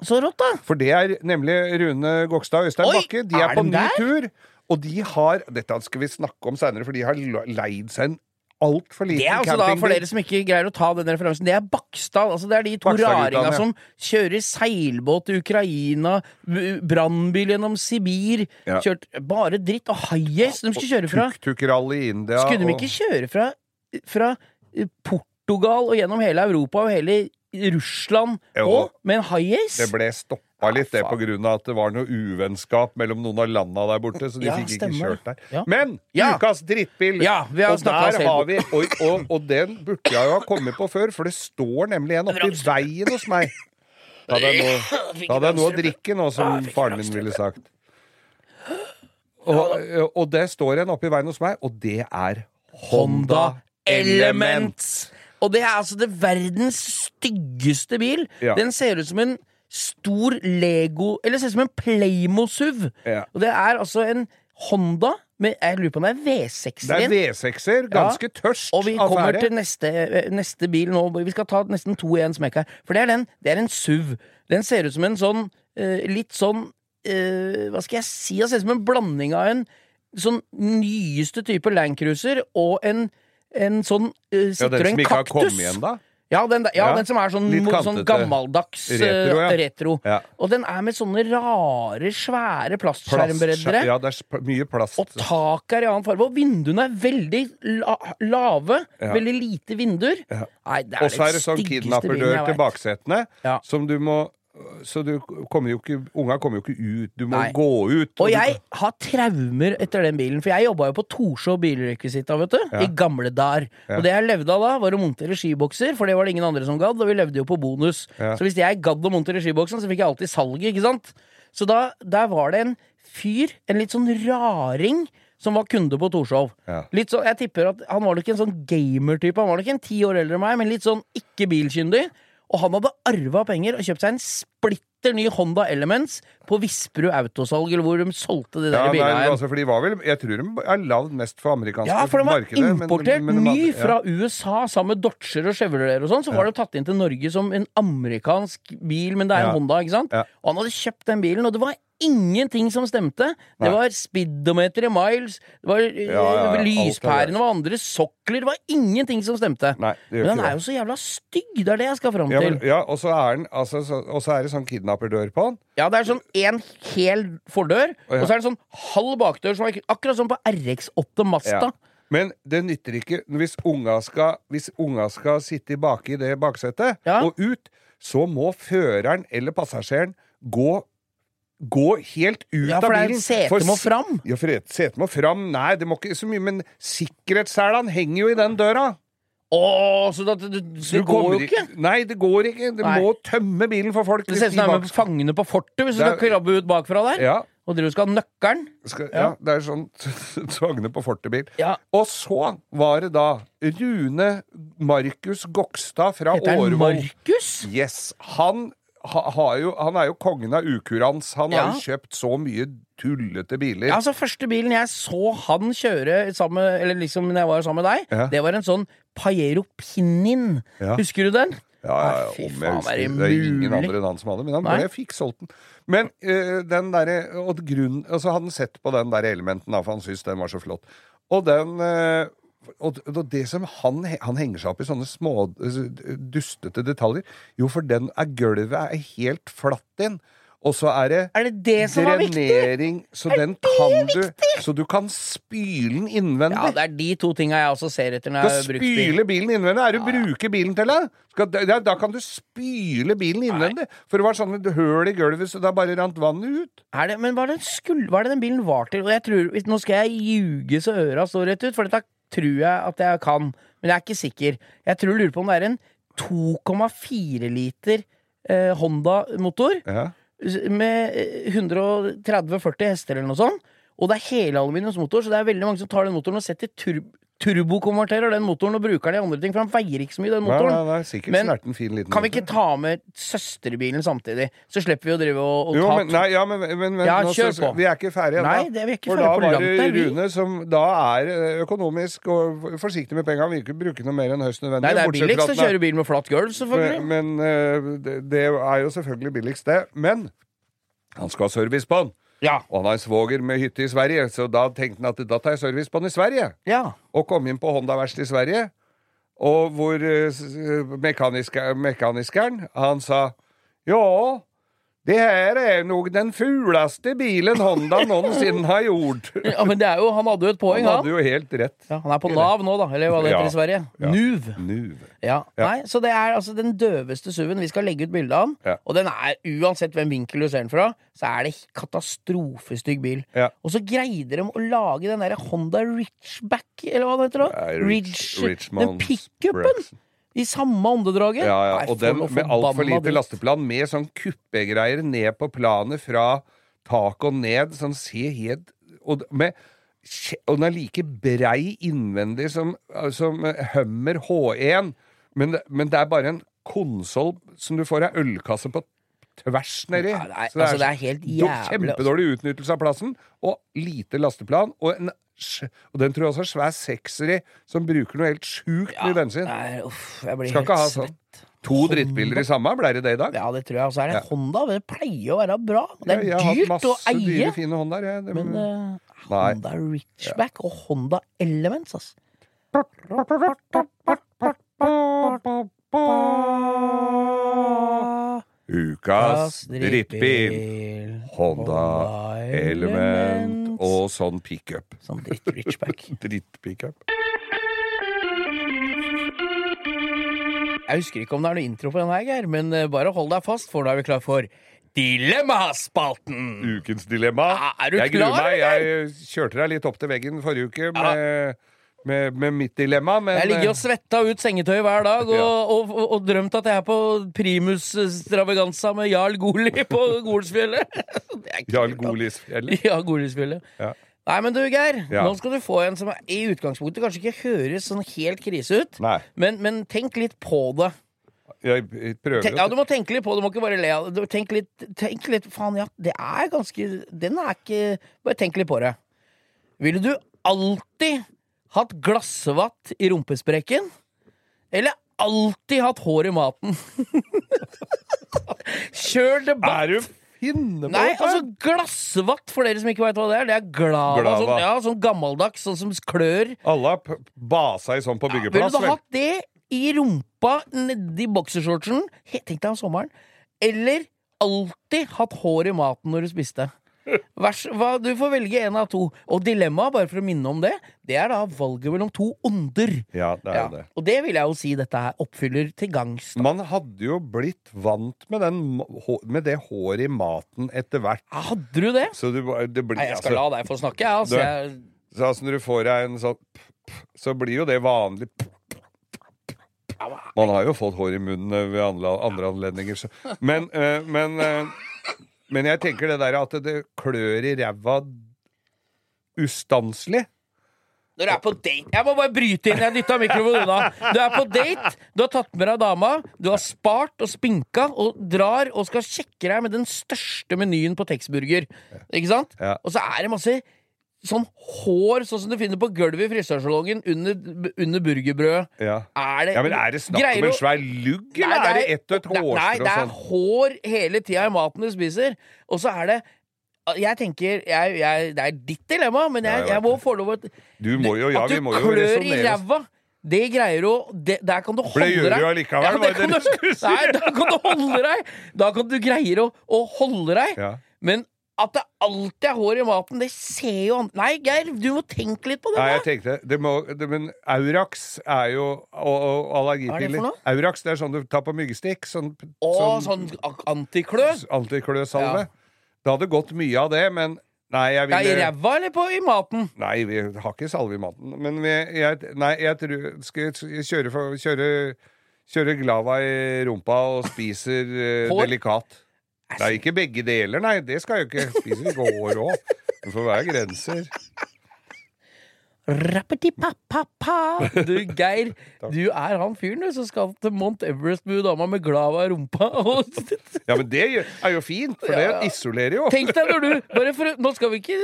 Så rått, da! For det er nemlig Rune Gokstad og Øystein Bakke. De er, er på ny der? tur. Og de har Dette skal vi snakke om seinere, for de har leid seg en altfor Det liten er altså da, for dere som ikke greier å ta den referansen, det er Bakstad. Altså det er de to raringa ja. som kjører seilbåt til Ukraina, brannbil gjennom Sibir. Ja. Kjørt bare dritt. Og high-ace de skulle kjøre fra. Tuk-tuk-rally i India. Skulle de ikke kjøre fra, fra Portugal og gjennom hele Europa og hele Russland òg, med en high-ace? Det ble stoppa litt, det, på grunn av at det var noe uvennskap mellom noen av landa der borte, så de Ja, fikk ikke stemmer kjørt der. Ja. Men Ja. ukas drittbil! Ja, vi har og der har vi og, og, og den burde jeg jo ha kommet på før, for det står nemlig en oppi veien hos meg. Da hadde jeg noe, da hadde jeg noe å drikke nå, som faren min ville sagt. Og, og det står en oppi veien hos meg, og det er Honda Element. Og det er altså det verdens styggeste bil. Ja. Den ser ut som en stor Lego Eller ser ut som en Playmo-SUV. Ja. Og det er altså en Honda med Jeg lurer på om det er V6-er Det er. V6-er, ganske tørst Og vi kommer affære. til neste, neste bil nå. Vi skal ta nesten to i en smekk her. For det er den. Det er en SUV. Den ser ut som en sånn uh, litt sånn uh, Hva skal jeg si? Den ser ut som en blanding av en sånn nyeste type Land Cruiser og en, en sånn uh, Ja, den som ikke har kommet igjen, da? Ja, den, ja, Ja, den som er sånn, sånn gammeldags eh, Retro, ja. retro. Og den er med sånne rare, svære plastskjermbreddere. Ja, det er mye plast. Og taket er i annen farge. Og vinduene er veldig la lave. Veldig lite vinduer. Ja. Nei, det er Og så er det sånn kidnapperdør til baksetene, som du må Så du kommer jo ikke Unga kommer jo ikke ut. Du må Nei. gå ut. Og og jeg har traumer etter den bilen, for jeg jobba jo på Torshov bilrekvisitta, vet du. Ja. I gamle dager. Ja. Og det jeg levde av da, var å montere skibokser, for det var det ingen andre som gadd, og vi levde jo på bonus. Ja. Så hvis jeg gadd å montere skiboksen, så fikk jeg alltid salget, ikke sant? Så da, der var det en fyr, en litt sånn raring, som var kunde på Torshov. Ja. Litt så, jeg tipper at Han var nok en sånn gamer-type. Han var nok en ti år eldre enn meg, men litt sånn ikke bilkyndig. Og han hadde arva penger og kjøpt seg en splitter ny Honda Elements på Visperud Autosalg, eller hvor de solgte de der ja, bilene. altså, for de var vel Jeg tror de er lagd mest for amerikanske Ja, for de var markedet. men- importert men de ny ja. fra USA sammen med Dodger og Chevrolet og sånn. Så var de tatt inn til Norge som en amerikansk bil, men det er en. Honda, ikke sant? Og han hadde kjøpt den bilen, og det var ingenting som stemte. Det var speedometer i miles, det var eh, Ja, ja, lyspærene og var andre sokler, det var ingenting som stemte. Nei, Men han er jo så jævla stygg, det er det jeg skal fram til. men, ja, og så er, altså, så, er det sånn kidnapperdør på han. Ja, det er sånn en hel fordør, ja. og så er det sånn halv bakdør, som er akkurat som på RX8 Masta. Men det nytter ikke hvis unga skal, hvis unga skal sitte baki i det baksetet og ut, så må føreren eller passasjeren gå Gå helt ut Ja, av for det er bilen. setet må fram. Ja, for setet må fram. Nei, det må ikke så mye, men sikkerhetsselene henger jo i den døra. Åh, så det, det, Så det du går jo ikke. Nei, det går ikke. Du må tømme bilen for folk. Det ser ut som de det er fangene på fortet hvis du skal krabbe ut bakfra der. Ja, Og dere skal ha nøkkelen. skal, ja. Ja. det er sånn [LAUGHS] Tvagne på fortebil. Ja. Og så var det da Rune Markus Gokstad fra Årvoll. Markus? Yes. Han, ha, jo, han er jo kongen av ukurans. Han Ja. har jo kjøpt så mye tullete biler. Ja, altså Første bilen jeg så han kjøre sammen Eller liksom når jeg var sammen med deg, Ja. det var en sånn Pajero Pinin. Ja. Husker du den? Ja, ja, ja, fy faen, er det det er ingen andre enn han som hadde, men han Nei. ble fikk solgt den. Men øh, den derre Og grunnen altså han sett på den der elementen, da, for han syntes den var så flott. Og den eh, og og det som han, han henger seg opp i sånne små eh, dustete detaljer Jo, for den er gulvet er helt flatt inn. Og så er det Er det det som var viktig? drenering, så den kan du Så du kan spyle den innvendig. Ja, det er de to tinga jeg også ser etter når Skal jeg har brukt bil. spyle bilen innvendig? Er det ja. bruker bilen til det? Skal, da, da kan du spyle bilen innvendig. For det var sånn et høl i gulvet, så det bare rant vannet ut. Er det, men hva er, det hva er det den bilen var til? Og jeg tror, hvis- Nå skal jeg ljuge så øra står rett ut, for dette tror jeg at jeg kan. Men jeg er ikke sikker. Jeg tror lurer på om det er en 2,4 liter eh, Honda-motor. Ja. med eh, 130-40 hester eller noe sånt. Og det er helaluminiumsmotor, så det er veldig mange som tar den motoren og setter tur turbokonverterer den motoren og bruker den i andre ting, for han veier ikke så mye, den motoren. nei, nei, sikkert Men en fin liten Kan vi ikke ta med søsterbilen samtidig? Så slipper vi å drive og, og jo, ta men, nei, ja, men, men, men Ja, kjør på. Vi er ikke ferdige ennå. Nei, det vi ikke For da var det. Rune som da er eh, økonomisk og forsiktig med penga. Vil ikke bruke noe mer enn høyst nødvendig. Nei, det er billigst å kjøre bil med flatt gulv, selvfølgelig. Men, men eh, det, det er jo selvfølgelig billigst, det. Men han skal ha service på den. Ja. Og han har en svoger med hytte i Sverige, så da tenkte han at da tar jeg service på han i Sverige. ja. Og kom inn på Honda-verkstedet i Sverige, og hvor eh, s- mekaniskeren, han sa Ja, det her er nok den fuleste bilen Honda noensinne har gjort. [LAUGHS] ja, men det er jo, han hadde jo et poeng, Han han. hadde jo helt rett. Ja, han er på Nav nå, da, eller hva det heter Ja. i Sverige. Ja. NUV. Nuv. Ja. Nei, så det er altså den døveste SUV-en. Vi skal legge ut bilde av den. Og den er, uansett hvem vinkel du ser den fra, så er det katastrofestygg bil. Ja. Og så greide de å lage den derre Honda Richback, eller hva det heter da? Ridge, Rich- den pickupen! I samme åndedraget. Ja, ja. Og den med altfor lite lasteplan, med sånn kuppegreier ned på planet fra tak og ned, sånn ser helt Og, med, og den er like brei innvendig som, som Hummer H1, men, det- men det er bare en konsoll som du får ei ølkasse på tvers nedi. Ja, nei, Så altså, det er helt jævlig, altså. Kjempedårlig utnyttelse av plassen, og lite lasteplan. Og, en, og den tror jeg også er svær sekser i, som bruker noe helt sjukt mye bensin. Nei, uff, jeg blir Skal ikke ha sånn. svett. To drittbiler i samme, ble det det i dag? Ja, det tror jeg. Og så er det Ja. Honda. Det pleier å være bra. Det er Ja, dyrt å eie. dyre, fine Hondaer. jeg. Det- Men uh. Honda Richback og Honda Elements, altså. Ukas drittbil. Honda Element og sånn pickup. Sånn dritt Richback. [LAUGHS] Dritt-pickup. Jeg husker ikke om det er noe intro på den her, Geir, men eh, bare hold deg fast, for nå er vi klar for Dilemmaspalten! Ukens dilemma. Ja, er du jeg gruer klar, meg. Jeg kjørte deg litt opp til veggen forrige uke med, med, med mitt dilemma, men Jeg ligger og svetta ut sengetøy hver dag og, Ja. og, og, og drømt at jeg er på primus stravaganza med Jarl Goli [LAUGHS] på Golsfjellet. Jarl. Golisfjellet. Ja, Golisfjellet. Ja. Nei, men du, Geir. Ja. Nå skal du få en som i utgangspunktet kanskje ikke høres sånn helt krise ut. Men, men tenk litt på det. jeg prøver Tenk, ja, Du må tenke litt på det. Du må ikke bare le av det. Tenk litt, tenk litt Faen, ja, det er ganske Den er ikke Bare tenk litt på det. Ville du alltid hatt glassvatt i rumpesprekken? Eller alltid hatt hår i maten? [LAUGHS] Kjør debatt! Er du finne på Nei, altså glassvatt, for dere som ikke veit hva det er, det er glava. Glava. Sånn, ja, sånn gammeldags, sånn som klør. Alle har basa i sånn på Ville byggeplass. du hatt det i rumpa nedi boksershortsen? Tenk deg om sommeren. Eller alltid hatt hår i maten når du spiste. Vers, hva, du får velge en av to. Og dilemmaet, bare for å minne om det, det er da valget mellom to onder. Ja, det er Ja. det. Og det vil jeg jo si dette her oppfyller til gangs. da. Man hadde jo blitt vant med, den, med det håret i maten etter hvert. Hadde du det? Så du, det blir, Nei, jeg skal altså, la deg få snakke, jeg. Altså, Du- jeg så altså når du får deg en sånn Så blir jo det vanlig Man har jo fått hår i munnen ved andre, anledninger. Men, eh, men, eh, men jeg tenker det der at det klør i ræva ustanselig. Når du er på date Jeg må bare bryte inn. Jeg dytta mikrofonen unna. Du er på date, du har tatt med deg dama, du har spart og spinka og drar og skal sjekke deg med den største menyen på Texburger. Ikke sant? Ja. Og så er det masse sånn hår, sånn som du finner på gulvet i frisørsalongen under, under burgerbrødet. Ja. Er det ja, men er det snakk om en svær lugg, Nei, eller er det ett og et hårstrå? Nei, det er sånn? hår hele tida i maten du spiser. Og så er det Jeg tenker jeg, jeg, Det er ditt dilemma, men jeg, jeg må få lov å Du må jo, ja, At du vi må jo klør i resonnere ræva, det greier du det, Der kan du holde det gjør deg. du allikevel, Ja, kan du, du nei, da kan du holde deg. Da kan du greie å, å holde deg. Ja. Men at det alltid er hår i maten, det ser jo andre Nei, Geir, du må tenke litt på det. Nei, jeg tenkte det må, det, Men Aurax er jo Og, og er allergipiller. Aurax det er sånn du tar på myggstikk. Sånn, Å, sånn antiklø. antikløsalve. Ja. Det hadde gått mye av det, men Nei, jeg ville... I ræva eller på, i maten? Nei, vi har ikke salve i maten. Men vi, jeg, nei, jeg tror Skal jeg kjøre, kjøre, kjøre glava i rumpa og spiser eh, delikat. Nei, ikke begge deler, nei. Det skal jo ikke. Spiser ikke hår òg. Det får være grenser. Rappeti-pa-pa-pa. Du, Geir, du er han fyren du som skal til Mount Everest med dama med glava i rumpa. [LAUGHS] Ja, men det er jo fint, for Ja. det isolerer jo. Tenk deg når du bare for, nå, skal vi ikke,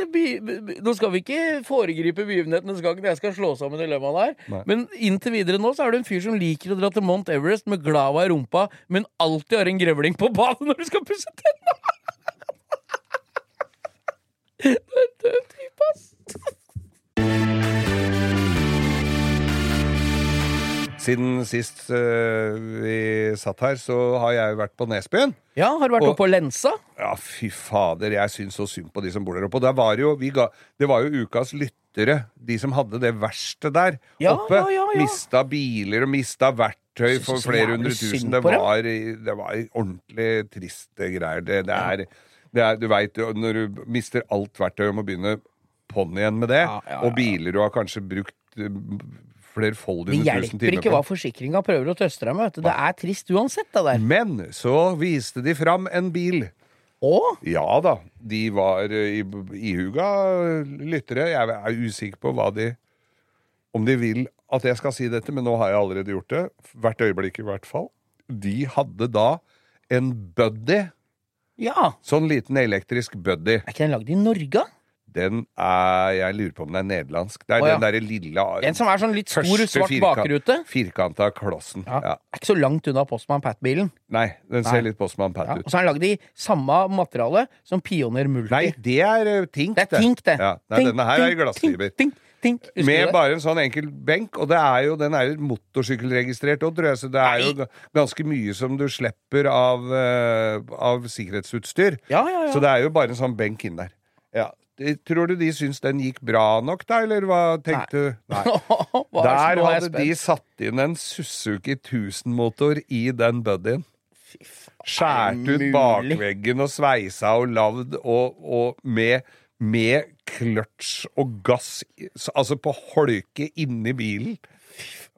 nå skal vi ikke foregripe begivenhetenes gang når jeg skal slå sammen dilemmaene her. Nei. Men inntil videre nå så er du en fyr som liker å dra til Mount Everest med glava i rumpa, men alltid har en grevling på badet når du skal pusse tenna. [LAUGHS] Død type, ass. Siden sist uh, vi satt her, så har jeg jo vært på Nesbyen. Ja, har du vært Og- oppe på Lensa? Ja, fy fader, jeg syns så synd på de som bor der oppe. Og der var jo, vi ga, det var jo ukas lyttere, de som hadde det verste der Ja, oppe. ja, ja, ja. Mista biler og mista verktøy for flere hundre tusen. Det var, det var ordentlig triste greier. Det, det er, det er Du veit jo, når du mister alt verktøy og må begynne på'n igjen med det, og biler du har kanskje brukt eh, timer Det hjelper ikke hva forsikringa prøver å trøste deg med. Det er trist uansett, det der. Men så viste de fram en bil. Å? Ja da, de var eh, i- ihuga eh, lyttere. Jeg er usikker på hva de Om de vil at jeg skal si dette, men nå har jeg allerede gjort det. Hvert øyeblikk, i hvert fall. De hadde da en buddy. Ja. Sånn liten elektrisk buddy. Er ikke den lagd i Norge? Den er Jeg lurer på om den er nederlandsk. Det er Å, ja. den derre lille En som er sånn litt stor, første svart firkant- bakrute? Firkanta klossen. Ja. Ja. Er ikke så langt unna Postman Pat-bilen. Nei, den Nei. ser litt Postman Pat Ja. ut. Og så er den lagd i samme materiale som Pioner Multi. Nei, det er eh, Tink, det er tink, det. Ja, nei, Tink, denne her er i tink, glassfiber. Tink, tink, tink. Husker du Med det? bare en sånn enkel benk, og det er jo, den er jo motorsykkelregistrert òg, tror jeg, så det er jo ga- ganske mye som du slipper av, eh, av sikkerhetsutstyr. Ja, ja, ja. Så det er jo bare en sånn benk inn der. Ja. Tror du de syns den gikk bra nok, da, eller hva tenkte du? Nei. [LAUGHS] Er Der er hadde de satt inn en Suzuki 1000-motor i den buddyen. Skjært ut bakveggen og sveisa og lagd og, og med, med kløtsj og gass, altså på holke inni bilen.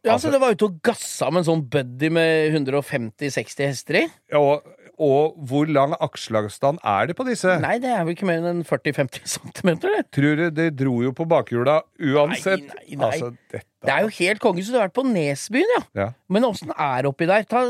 Ja, så det var ute og gassa med en sånn buddy med 150-60 hester i? Og, og hvor lang aksjeavstand er det på disse? Nei, det er vel ikke mer enn 40-50 cm. Tror du det dro jo på bakhjula uansett? Nei, nei, nei. Altså, dette Det er jo helt konge, så du har vært på Nesbyen, ja. Ja. Men åssen er oppi der? Ta,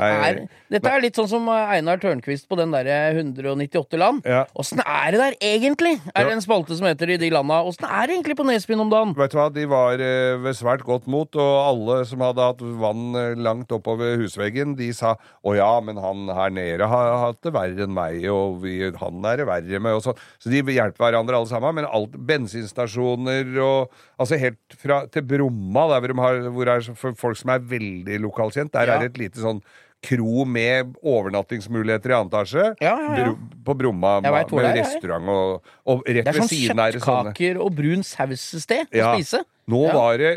er, dette er litt sånn som Einar Tørnquist på den derre 198 land. Ja. Er det der egentlig? Er det en spalte som heter I de landa? Åssen er det egentlig på Nesbyen om dagen? Vet du hva, De var eh, ved svært godt mot, og alle som hadde hatt vann eh, langt oppover husveggen, de sa 'Å ja, men han her nede har hatt det verre enn meg', og vi, 'han er det verre med', og sånn. Så de hjelper hverandre alle sammen. Men alt, bensinstasjoner og Altså helt fra til Bromma, der hvor, de har, hvor er for folk som er veldig lokalkjent, der Ja. er det et lite sånn kro med overnattingsmuligheter i annen etasje. Ja, ja, ja. På Bromma med er, restaurant og, og rett er ved sånn siden er det sånne kjøttkaker og brun saus-sted å spise. Nå Ja. var det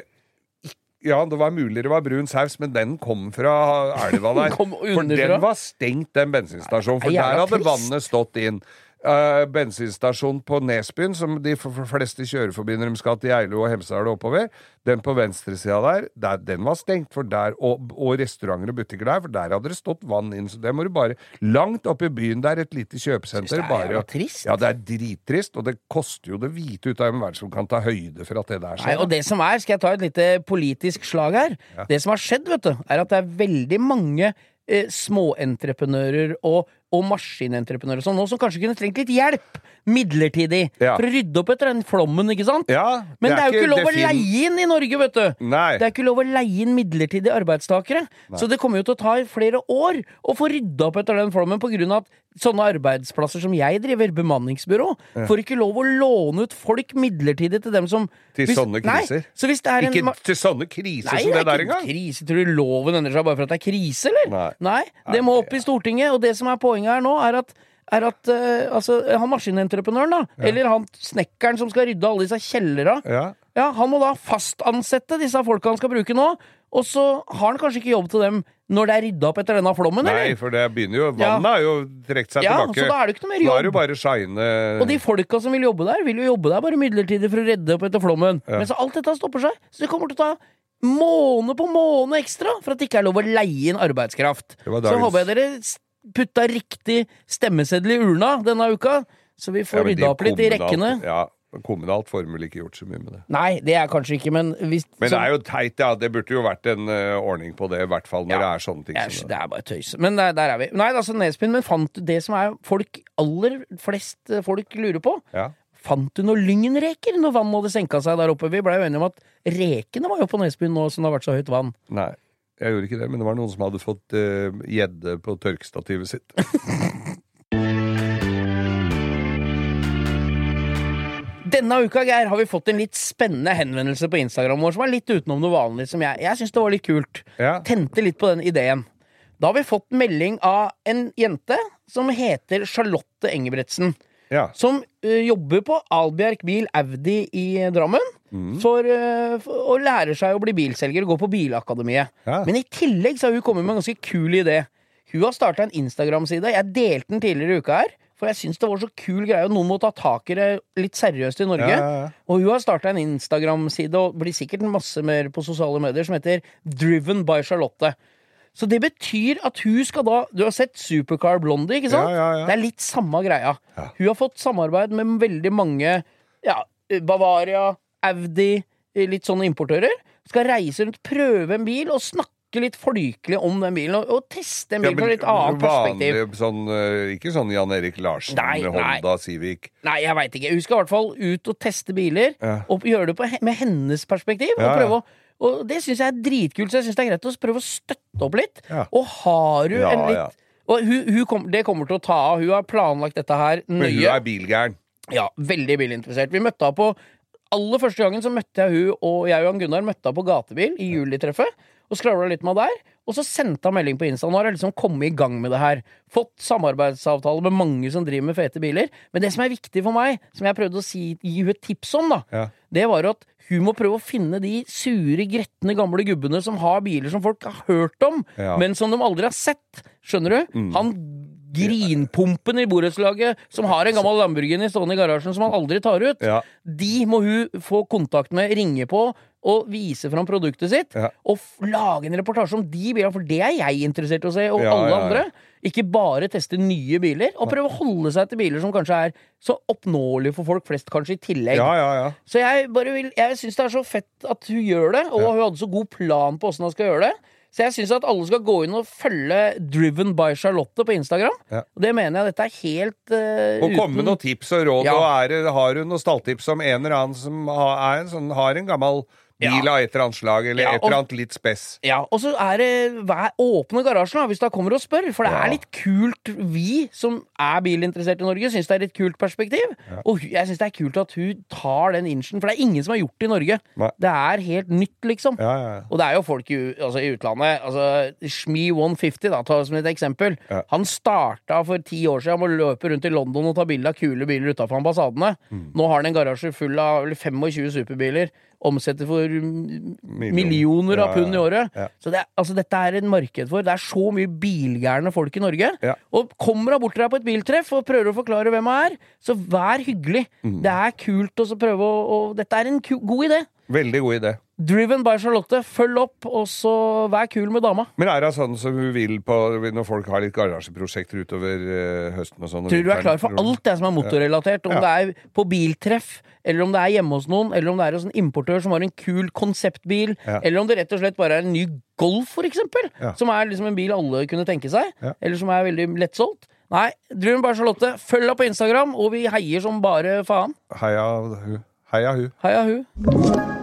Ja, det var mulig det var brun saus, men den kom fra elva [LAUGHS] der. Kom for den var stengt, den bensinstasjonen. For er der hadde vannet stått inn. Uh, bensinstasjon på Nesbyen, som de fleste kjører forbi når de skal til Geilo og Hemsedal og oppover, den på venstresida der, der, den var stengt, for der, og, og restauranter og butikker der, for der hadde det stått vann inn. Så det må du bare Langt oppe i byen der, et lite kjøpesenter. Det er bare- trist. Ja, det er drittrist, og det koster jo det hvite ut av en verden som kan ta høyde for at det der Nei, skjer. og det som er, skal jeg ta et lite politisk slag her. Det som har skjedd, vet du, er at det er veldig mange eh, småentreprenører og, og maskinentreprenører og sånn nå som kanskje kunne trengt litt hjelp midlertidig Ja. for å rydde opp etter den flommen, ikke sant? Ja, Men det er, jo ikke lov å leie inn i Norge, vet du! Nei. Det er ikke lov å leie inn midlertidige arbeidstakere. Så det kommer jo til å ta flere år å få rydda opp etter den flommen på grunn av at sånne arbeidsplasser som jeg driver, bemanningsbyrå, får ikke lov å låne ut folk midlertidig til dem som Til hvis- sånne kriser? Nei, så det en Ikke til sånne kriser Nei, som det, det er der engang. krise. Tror du loven endrer seg bare for at det er krise, eller? Nei. det må opp i Stortinget. Og det som er poenget her nå, er at er at uh, altså, han maskinentreprenøren, da, eller han snekkeren som skal rydde alle disse kjellera, Ja. ja, han må da fastansette disse folka han skal bruke nå. Og så har han kanskje ikke jobb til dem når det er rydda opp etter denne flommen, Nei, eller? for det begynner jo Vannet har jo trukket seg Ja, tilbake. så da er det ikke noe mer jobb. Da er det jo bare shine Og de folka som vil jobbe der, vil jo jobbe der bare midlertidig for å redde opp etter flommen. Men så alt dette stopper seg. Så det kommer til å ta måned på måned ekstra for at det ikke er lov å leie inn arbeidskraft. Det var Så håper jeg dere putta riktig stemmeseddel i urna denne uka, så vi får ja, rydda opp litt i rekkene. Ja, kommunalt får vel ikke gjort så mye med det. Nei, det er kanskje ikke, men hvis Men det er jo teit, ja. Det burde jo vært en uh, ordning på det, i hvert fall når Ja. det er sånne ting Æsj, som det er bare tøys. Men der, der er vi. Nei, altså Nesbyen, men fant du det som er folk aller flest eh, folk lurer på? Ja. Fant du noen lyngreker når vannet hadde senka seg der oppe? Vi blei jo enige om at rekene var jo på Nesbyen nå som det har vært så høyt vann. Nei, jeg gjorde ikke det, men det var noen som hadde fått gjedde uh, på tørkestativet sitt. [LAUGHS] Denne uka Geir, har vi fått en litt spennende henvendelse på Instagram vår, som er litt utenom noe vanlig. Som jeg jeg syns det var litt kult. Ja. Tente litt på den ideen. Da har vi fått melding av en jente som heter Charlotte Engebretsen. Ja. Som uh, jobber på Albjerk Bil Audi i Drammen. Mm. For, uh, for, og lærer seg å bli bilselger og gå på Bilakademiet. Ja. Men i tillegg så har hun kommet med en ganske kul idé. Hun har starta en Instagram-side. Jeg delte den tidligere i uka her. For jeg syns det var så kul greie, og noen må ta tak i det litt seriøst i Norge. Ja, ja, ja. Og hun har starta en Instagram-side, og blir sikkert masse mer på sosiale medier, som heter Driven by Charlotte. Så det betyr at hun skal da Du har sett Supercar Blondie, ikke sant? Ja, ja, ja. Det er litt samme greia. Ja. Hun har fått samarbeid med veldig mange Ja, Bavaria, Audi, litt sånne importører. Skal reise rundt, prøve en bil og snakke litt folkelig om den bilen. Og, og teste en bil fra litt annet perspektiv. vanlig, sånn, eh, ikke sånn Jan Erik Larsen, Nei, nei. Honda Civic. Nei, jeg veit ikke. Hun skal i hvert fall ut og teste biler, Ja. og gjøre det på, med hennes perspektiv. Ja, Og, ja. prøve å, og det syns jeg er dritkult, så jeg syns det er greit å prøve å støtte opp litt. Ja. Og har du Ja, en litt ja. Og hun, hun kom, det kommer til å ta av. Hun har planlagt dette her Men hun er bilgæren. Ja, veldig bilinteressert. Vi møtte henne på Aller første gangen så møtte jeg hun og jeg og Jan Gunnar møtte henne på gatebil i julitreffet. Og skravla litt med han der. Og så sendte han melding på Insta. Nå har jeg liksom kommet i gang med det her. Fått samarbeidsavtale med mange som driver med fete biler. Men det som er viktig for meg, som jeg prøvde å si, gi henne et tips om, da, Ja. det var at hun må prøve å finne de sure, gretne gamle gubbene som har biler som folk har hørt om, Ja. men som de aldri har sett. Skjønner du? Han grinpumpen i borettslaget som har en gammel Lamborghini stående i garasjen som han aldri tar ut. Ja. De må hun få kontakt med, ringe på og vise fram produktet sitt. Ja. Og lage en reportasje om de bilene, for det er jeg interessert i å se, og Ja, alle andre. Ikke bare teste nye biler, og prøve å holde seg til biler som kanskje er så oppnåelige for folk flest, kanskje i tillegg. Ja, ja, ja. Så jeg bare vil Jeg syns det er så fett at hun gjør det, og hun hadde så god plan på åssen hun skal gjøre det. Så jeg syns at alle skal gå inn og følge Driven by Charlotte på Instagram. Ja. Og det mener jeg dette er helt uh, Og komme med noen tips og råd. Ja. Og er, har hun noen stalltips om en eller annen som har, er en sånn, har en gammel bil Ja. et eller annet slag, eller Ja, et eller annet litt spess? Ja, og så er det vær, åpne garasjen da, hvis du kommer og spør. For det er litt kult, vi som er bilinteressert i Norge, syns det er et kult perspektiv. Og jeg syns det er kult at hun tar den inchen, for det er ingen som har gjort det i Norge. Nei. Det er helt nytt, liksom. Ja, ja, ja. Og det er jo folk i, altså, i utlandet altså, Shmi 150, da, ta som et eksempel. Han starta for ti år siden med å løpe rundt i London og ta bilde av kule biler utafor ambassadene. Mm. Nå har han en garasje full av 25 superbiler. Omsetter for Millioner. millioner av pund i året. Så det, altså, dette er et marked for. Det er så mye bilgærne folk i Norge. Og kommer hun bort til deg på et biltreff og prøver å forklare hvem hun er, så vær hyggelig. Mm. Det er kult å prøve å å Dette er en god idé. Veldig god idé. Driven by Charlotte. Følg opp, og så vær kul med dama. Men er det sånn som hun vil på når folk har litt garasjeprosjekter utover eh, høsten og sånn? Tror du er klar for alt det som er motorrelatert. Om Ja. det er på biltreff, eller om det er hjemme hos noen, eller om det er hos en importør som har en kul konseptbil, Ja. eller om det rett og slett bare er en ny Golf, for eksempel. Ja. Som er liksom en bil alle kunne tenke seg, eller som er veldig lettsolgt. Nei, Driven by Charlotte, følg henne på Instagram, og vi heier som bare faen. Heia hun. Heia hun. Heia hun.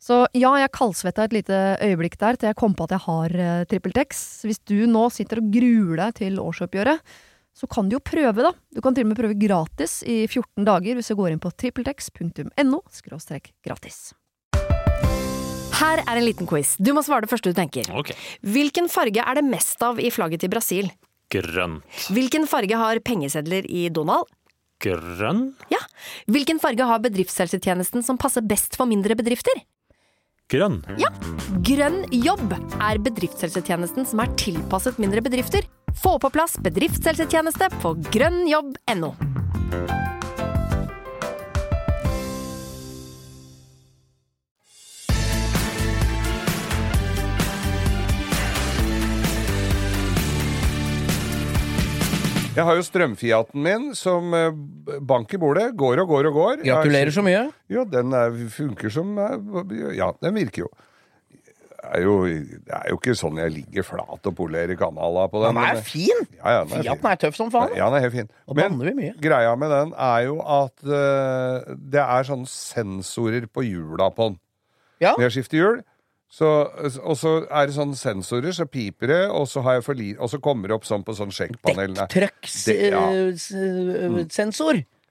Så ja, jeg kaldsvetta et lite øyeblikk der til jeg kom på at jeg har uh, TrippelTex. Hvis du nå sitter og gruer deg til årsoppgjøret, så kan du jo prøve, da. Du kan til og med prøve gratis i 14 dager hvis du går inn på trippeltex.no gratis. Her er en liten quiz. Du må svare det første du tenker. Ok. Hvilken farge er det mest av i flagget til Brasil? Grønt. Hvilken farge har pengesedler i Donald? Grønn? Ja. Hvilken farge har bedriftshelsetjenesten som passer best for mindre bedrifter? Grønn. Ja. Grønn jobb er bedriftshelsetjenesten som er tilpasset mindre bedrifter. Få på plass bedriftshelsetjeneste på grønnjobb.no. Jeg har jo strømfiaten min som eh, bank i bordet. Går og går og går. Gratulerer så mye. Jo, den er, funker som eh, Ja, den virker jo. Det er jo, det er jo ikke sånn jeg ligger flat og polerer kanala på den. Den er fin! Ja, ja, den er Fiaten fin. er tøff som faen. Ja, den er helt fin. Og Men greia med den er jo at uh, det er sånne sensorer på hjula på den. Ja. Når jeg skifter hjul, så, og så er det sånne sensorer, så piper det, og så, har jeg for li og så kommer det opp sånn på sånn sjekkpanel. Det- ja. Mm.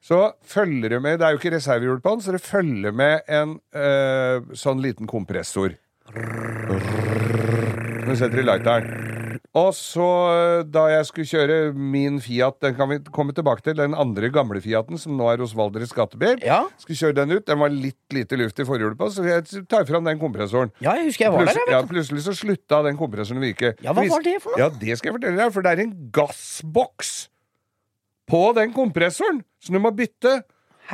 Så følger det med Det er jo ikke reservehjul på den, så det følger med en øh, sånn liten kompressor. Når du setter i lighteren. Og så, eh, da jeg skulle kjøre min Fiat, den kan vi komme tilbake til, den andre gamle Fiaten, som nå er hos Valdres Gatebil, Ja. skulle kjøre den ut, den var litt lite luft i forhjulet på, så jeg tar fram den kompressoren. ja, jeg husker jeg var der. Jeg, ja, plutselig så slutta den kompressoren å virke. Ja, hva var det for noe? Ja, det skal jeg fortelle deg, for det er en gassboks på den kompressoren som du må bytte.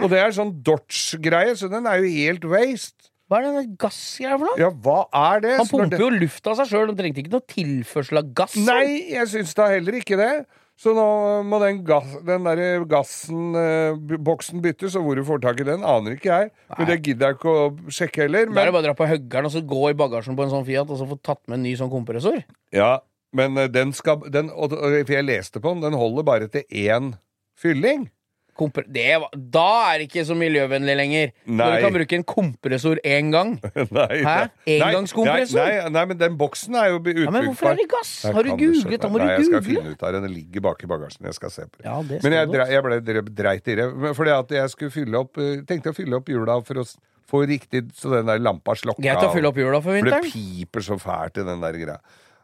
Og det er sånn Dodge-greie, så den er jo helt waste. Hva er denne gassgreia for noe? Ja, hva er det? Han pumper jo luft av seg sjøl, han trengte ikke noe tilførsel av gass. Nei, jeg syns da heller ikke det. Så nå må den, gass, den der gassen, eh, boksen byttes, og hvor du får tak i den, aner ikke jeg. Men det gidder jeg ikke å sjekke heller. Da er det bare å dra på høggeren og så gå i bagasjen på en sånn Fiat og så få tatt med en ny sånn kompressor. ja, men eh, den skal den, og, For jeg leste på den, den holder bare til én fylling. Var- da er det ikke så miljøvennlig lenger. Når du kan bruke en kompressor én gang. [LAUGHS] Nei, Hæ? nei, Engangskompressor? Nei, nei, nei, men den boksen er jo Ja, men hvorfor er det gass? Har du googlet? Da må du Nei, jeg skal finne ut det. Den ligger bak i bagasjen. Jeg skal se på det. Ja, det Men jeg, dre- jeg ble dre- dreit i det. Fordi at jeg skulle fylle opp eh, tenkte å fylle opp hjula for å få riktig så den der lampa slokka. Greit å fylle opp hjula for vinteren. For det piper så fælt i den der greia.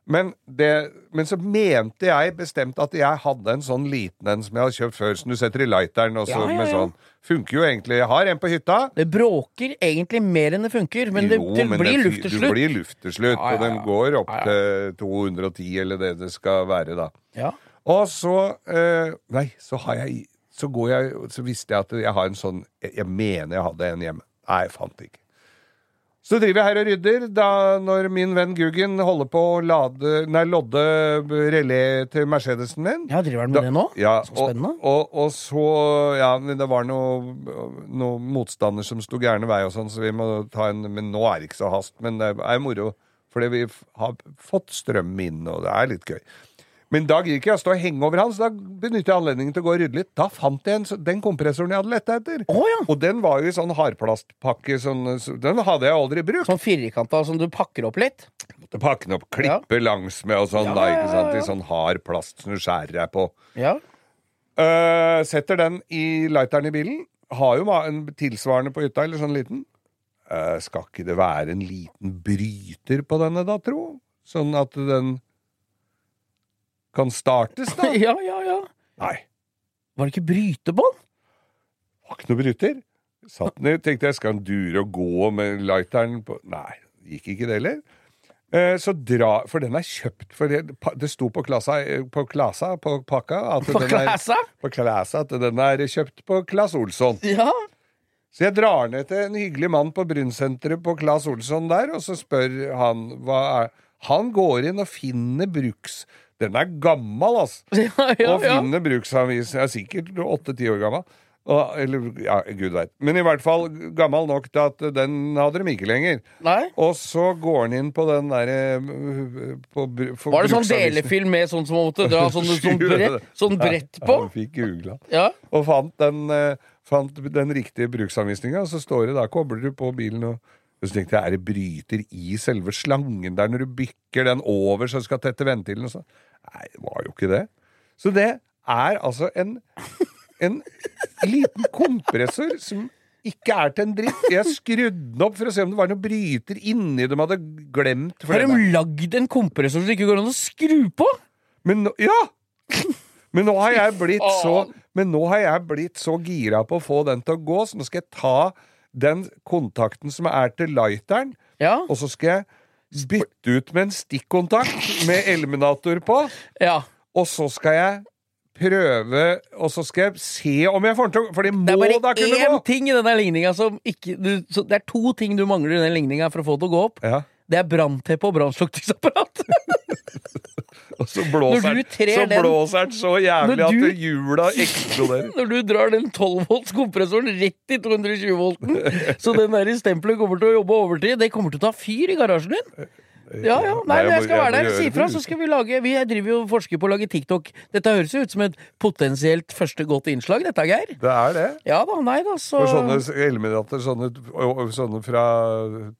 Men, det, men så mente jeg bestemt at jeg hadde en sånn liten en som jeg hadde kjøpt før, som du setter i lighteren. Og så Ja, ja, med sånn. Funker jo egentlig. Jeg har en på hytta. Det bråker egentlig mer enn det funker, men det, Jo, det men blir det blir lufteslutt. Ja, ja, og den går opp Ja, ja. til 210, eller det det skal være, da. Ja. Og så eh, Nei, så har jeg Så går jeg Så visste jeg at jeg har en sånn jeg mener jeg hadde en hjemme. Nei, jeg fant ikke. Så driver jeg her og rydder da når min venn Guggen holder på å lade Nei, lodde relé til Mercedesen min. ja, driver han med Da- det nå? Ja, Så og, spennende. og, og så Ja, det var noen noe motstander som sto gærne vei og sånn, så vi må ta en Men nå er det ikke så hast. Men det er moro. Fordi vi har fått strøm inn, og det er litt gøy. Men da gidder ikke jeg stå og henge over han, så da benytter jeg anledningen til å gå og rydde litt. Da fant jeg en, den kompressoren jeg hadde lett etter. Oh, ja! Og den var jo i sånn hardplastpakke. Sånn, så den hadde jeg aldri brukt. Sånn firkanta som du pakker opp litt. Måtte pakke den opp, klippe langs med og sånn, Ja, da, ikke sant, ja, ja. i sånn hard plast som du skjærer deg på. Ja. Uh, setter den i lighteren i bilen. Har jo en tilsvarende på hytta, eller sånn liten. Uh, skal ikke det være en liten bryter på denne, da, tro? Sånn at den kan startes, da? [LAUGHS] ja, ja, ja. Nei. Var det ikke brytebånd? Var ikke noe bryter. Satt ned, tenkte jeg skal han dure og gå med lighteren på Nei, gikk ikke det heller. Eh, Så dra For den er kjøpt for Det, det sto på klasa, eh, på klasa på pakka at På den er, på klasa at den er kjøpt på Claes Olsson. Ja. Så jeg drar ned til en hyggelig mann på Brunnsenteret på Claes Olsson der, og så spør han hva er Han går inn og finner bruks... Den er gammel, altså! [LAUGHS] Ja, ja, og finner bruksanvis. Jeg er sikkert åtte-ti år gammel. Og, eller, ja, gud veit. Men i hvert fall gammel nok til at den hadde de ikke lenger. Nei? Og så går han inn på den derre Var det sånn delefilm med sånn som man måtte dra sånn, [LAUGHS] sånn, brett, sånn brett på? Ja, han fikk googla. Ja. Og fant den, eh, fant den riktige bruksanvisninga, så står det da kobler du på bilen Og så tenkte jeg, er det bryter i selve slangen der når du bykker den over så du skal tette ventilen og sånn? Nei, det var jo ikke det. Så det er altså en, en liten kompressor som ikke er til en dritt. Jeg skrudde den opp for å se om det var noen bryter inni de hadde glemt. for Har de lagd en kompressor som det ikke går an å skru på? Men nå, ja! Men nå har jeg blitt så Men nå har jeg blitt så gira på å få den til å gå, så nå skal jeg ta den kontakten som er til lighteren, Ja. og så skal jeg bytte ut med en stikkontakt med eliminator på, ja. og så skal jeg prøve Og så skal jeg se om jeg får den til å For det må Det er da bare kunne én gå! ting i denne ligninga som ikke du, så Det er to ting du mangler i den ligninga for å få det til å gå opp. Ja, Det er brannteppe og brannslukningsapparat. [LAUGHS] og så blåser, den- så blåser den så jævlig at hjula eksploderer. [LAUGHS] Når du drar den 12 volts kompressoren rett i 220 volten, så den der stempelet kommer til å jobbe overtid, det kommer til å ta fyr i garasjen din. Ja, ja. Nei, jeg men jeg skal være der. Si ifra, så skal vi lage Vi driver jo og forsker på å lage TikTok. Dette høres jo ut som et potensielt første godt innslag, dette, Geir. Det er det. Ja da, nei da, så For sånne eliminater, sånne, sånne fra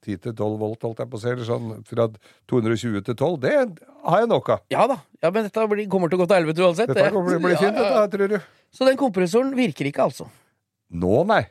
10 til 12 volt, holdt jeg på å si, eller sånn fra 220 til 12, det har jeg nok av. Ja da. Ja, men dette blir, kommer til å gå til helvete uansett. Dette kommer til å bli fint, Ja, ja. dette, her, tror du. Så den kompressoren virker ikke, altså. Nå, nei.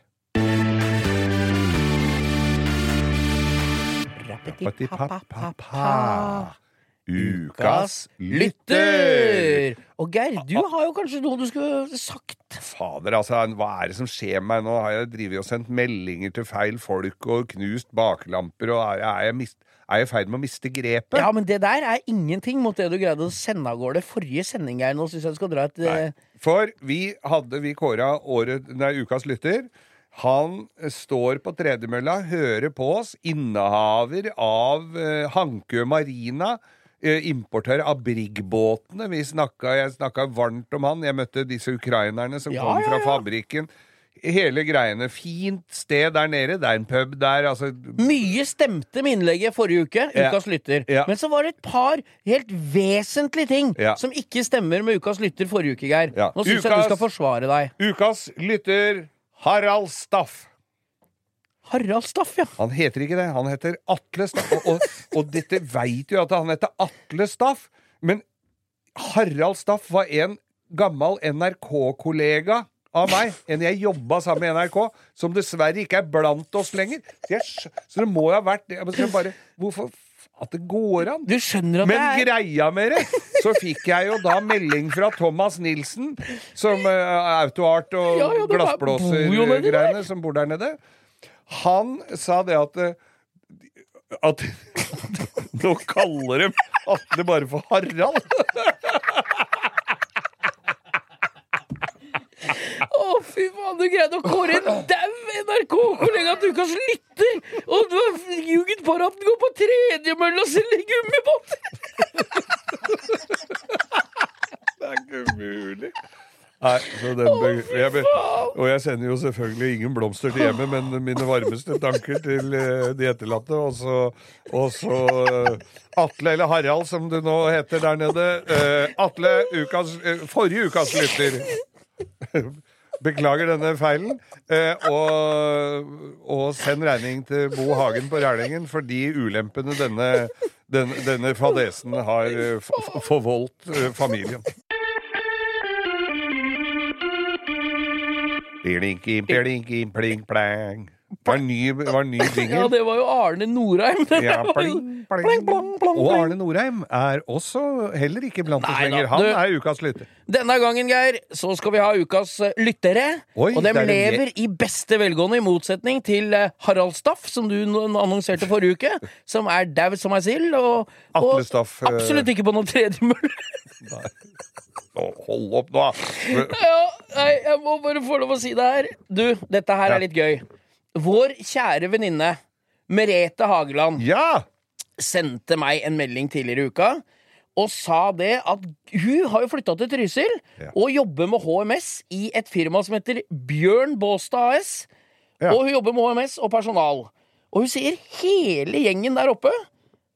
Ukas lytter! Og Geir, du har jo kanskje noe du skulle sagt? Fader, altså, hva er det som skjer med meg nå? Har jeg drivet og sendt meldinger til feil folk og knust baklamper, og er jeg, mist, er jeg i ferd med å miste grepet? Ja, men det der er ingenting mot det du greide å sende av gårde forrige sending, Geir. Nå syns jeg du skal dra et Nei. eh, For vi hadde vi kåra ukas lytter. Han står på tredemølla, hører på oss, innehaver av eh, Hankø Marina. eh, Importør av Brigg-båtene. Jeg snakka varmt om han. Jeg møtte disse ukrainerne som Ja, kom fra ja. fabrikken. Hele greiene. Fint sted der nede. Det er en pub der. Altså, Mye stemte med innlegget forrige uke, Ja. ukas lytter. Ja. Men så var det et par helt vesentlige ting Ja. som ikke stemmer med ukas lytter forrige uke, Geir. Ja. Nå syns jeg du skal forsvare deg. ukas lytter Harald Staff. Harald Staff, ja. Han heter ikke det. Han heter Atle Staff. Og, og, og dette veit jo at han heter Atle Staff. Men Harald Staff var en gammel NRK-kollega av meg. En jeg jobba sammen med i NRK, som dessverre ikke er blant oss lenger. Så, jeg, så det må jo ha vært det. Jeg bare, Hvorfor At det går an? Du skjønner at Men det er greia med det, så fikk jeg jo da melding fra Thomas Nilsen, som uh, autoart og Ja, ja, glassblåsergreiene, som bor der nede. Han sa det at eh, at [LAUGHS] Nå kaller de Atle bare for Harald. Å, fy faen, du greide å kåre en dau NRK-kollega til ukas lytter! Og du har ljuget for at den går på tredjemølla og selger gummibåter! Det er ikke umulig. Nei, så den be jeg be og jeg sender jo selvfølgelig ingen blomster til hjemmet, men mine varmeste tanker til eh, de etterlatte. Og så, og så eh, Atle, eller Harald som du nå heter der nede. Eh, Atle, ukas, forrige ukas lytter. Beklager denne feilen. Eh, og, og send regning til Bo Hagen på Rælingen for de ulempene denne, denne, denne fadesen har eh, forvoldt eh, familien. Plinky, plinky, pling, plang. Det var en ny, det var en ny [LAUGHS] Ja, det var jo Arne Norheim. Ja, pling, pling. Pling, Og. Arne Norheim er også heller ikke blant oss lenger. Han du- er ukas lytter. Denne gangen, Geir, så skal vi ha ukas eh, lyttere. Oi, og dem er lever i beste velgående, i motsetning til eh, Harald Staff, som du annonserte forrige uke, [LAUGHS] som er dau som ei sild. Og, og Staff, eh, absolutt ikke på noen tredjemølle. [LAUGHS] Hold opp nå! ja, nei, jeg må bare få lov å si det her. Du, dette her er litt gøy. Vår kjære venninne Merete Hageland Ja! sendte meg en melding tidligere i uka og sa det at hun har jo flytta til Trysil Ja. og jobber med HMS i et firma som heter Bjørn Båstad AS. Ja. Og hun jobber med HMS og personal. Og hun sier hele gjengen der oppe,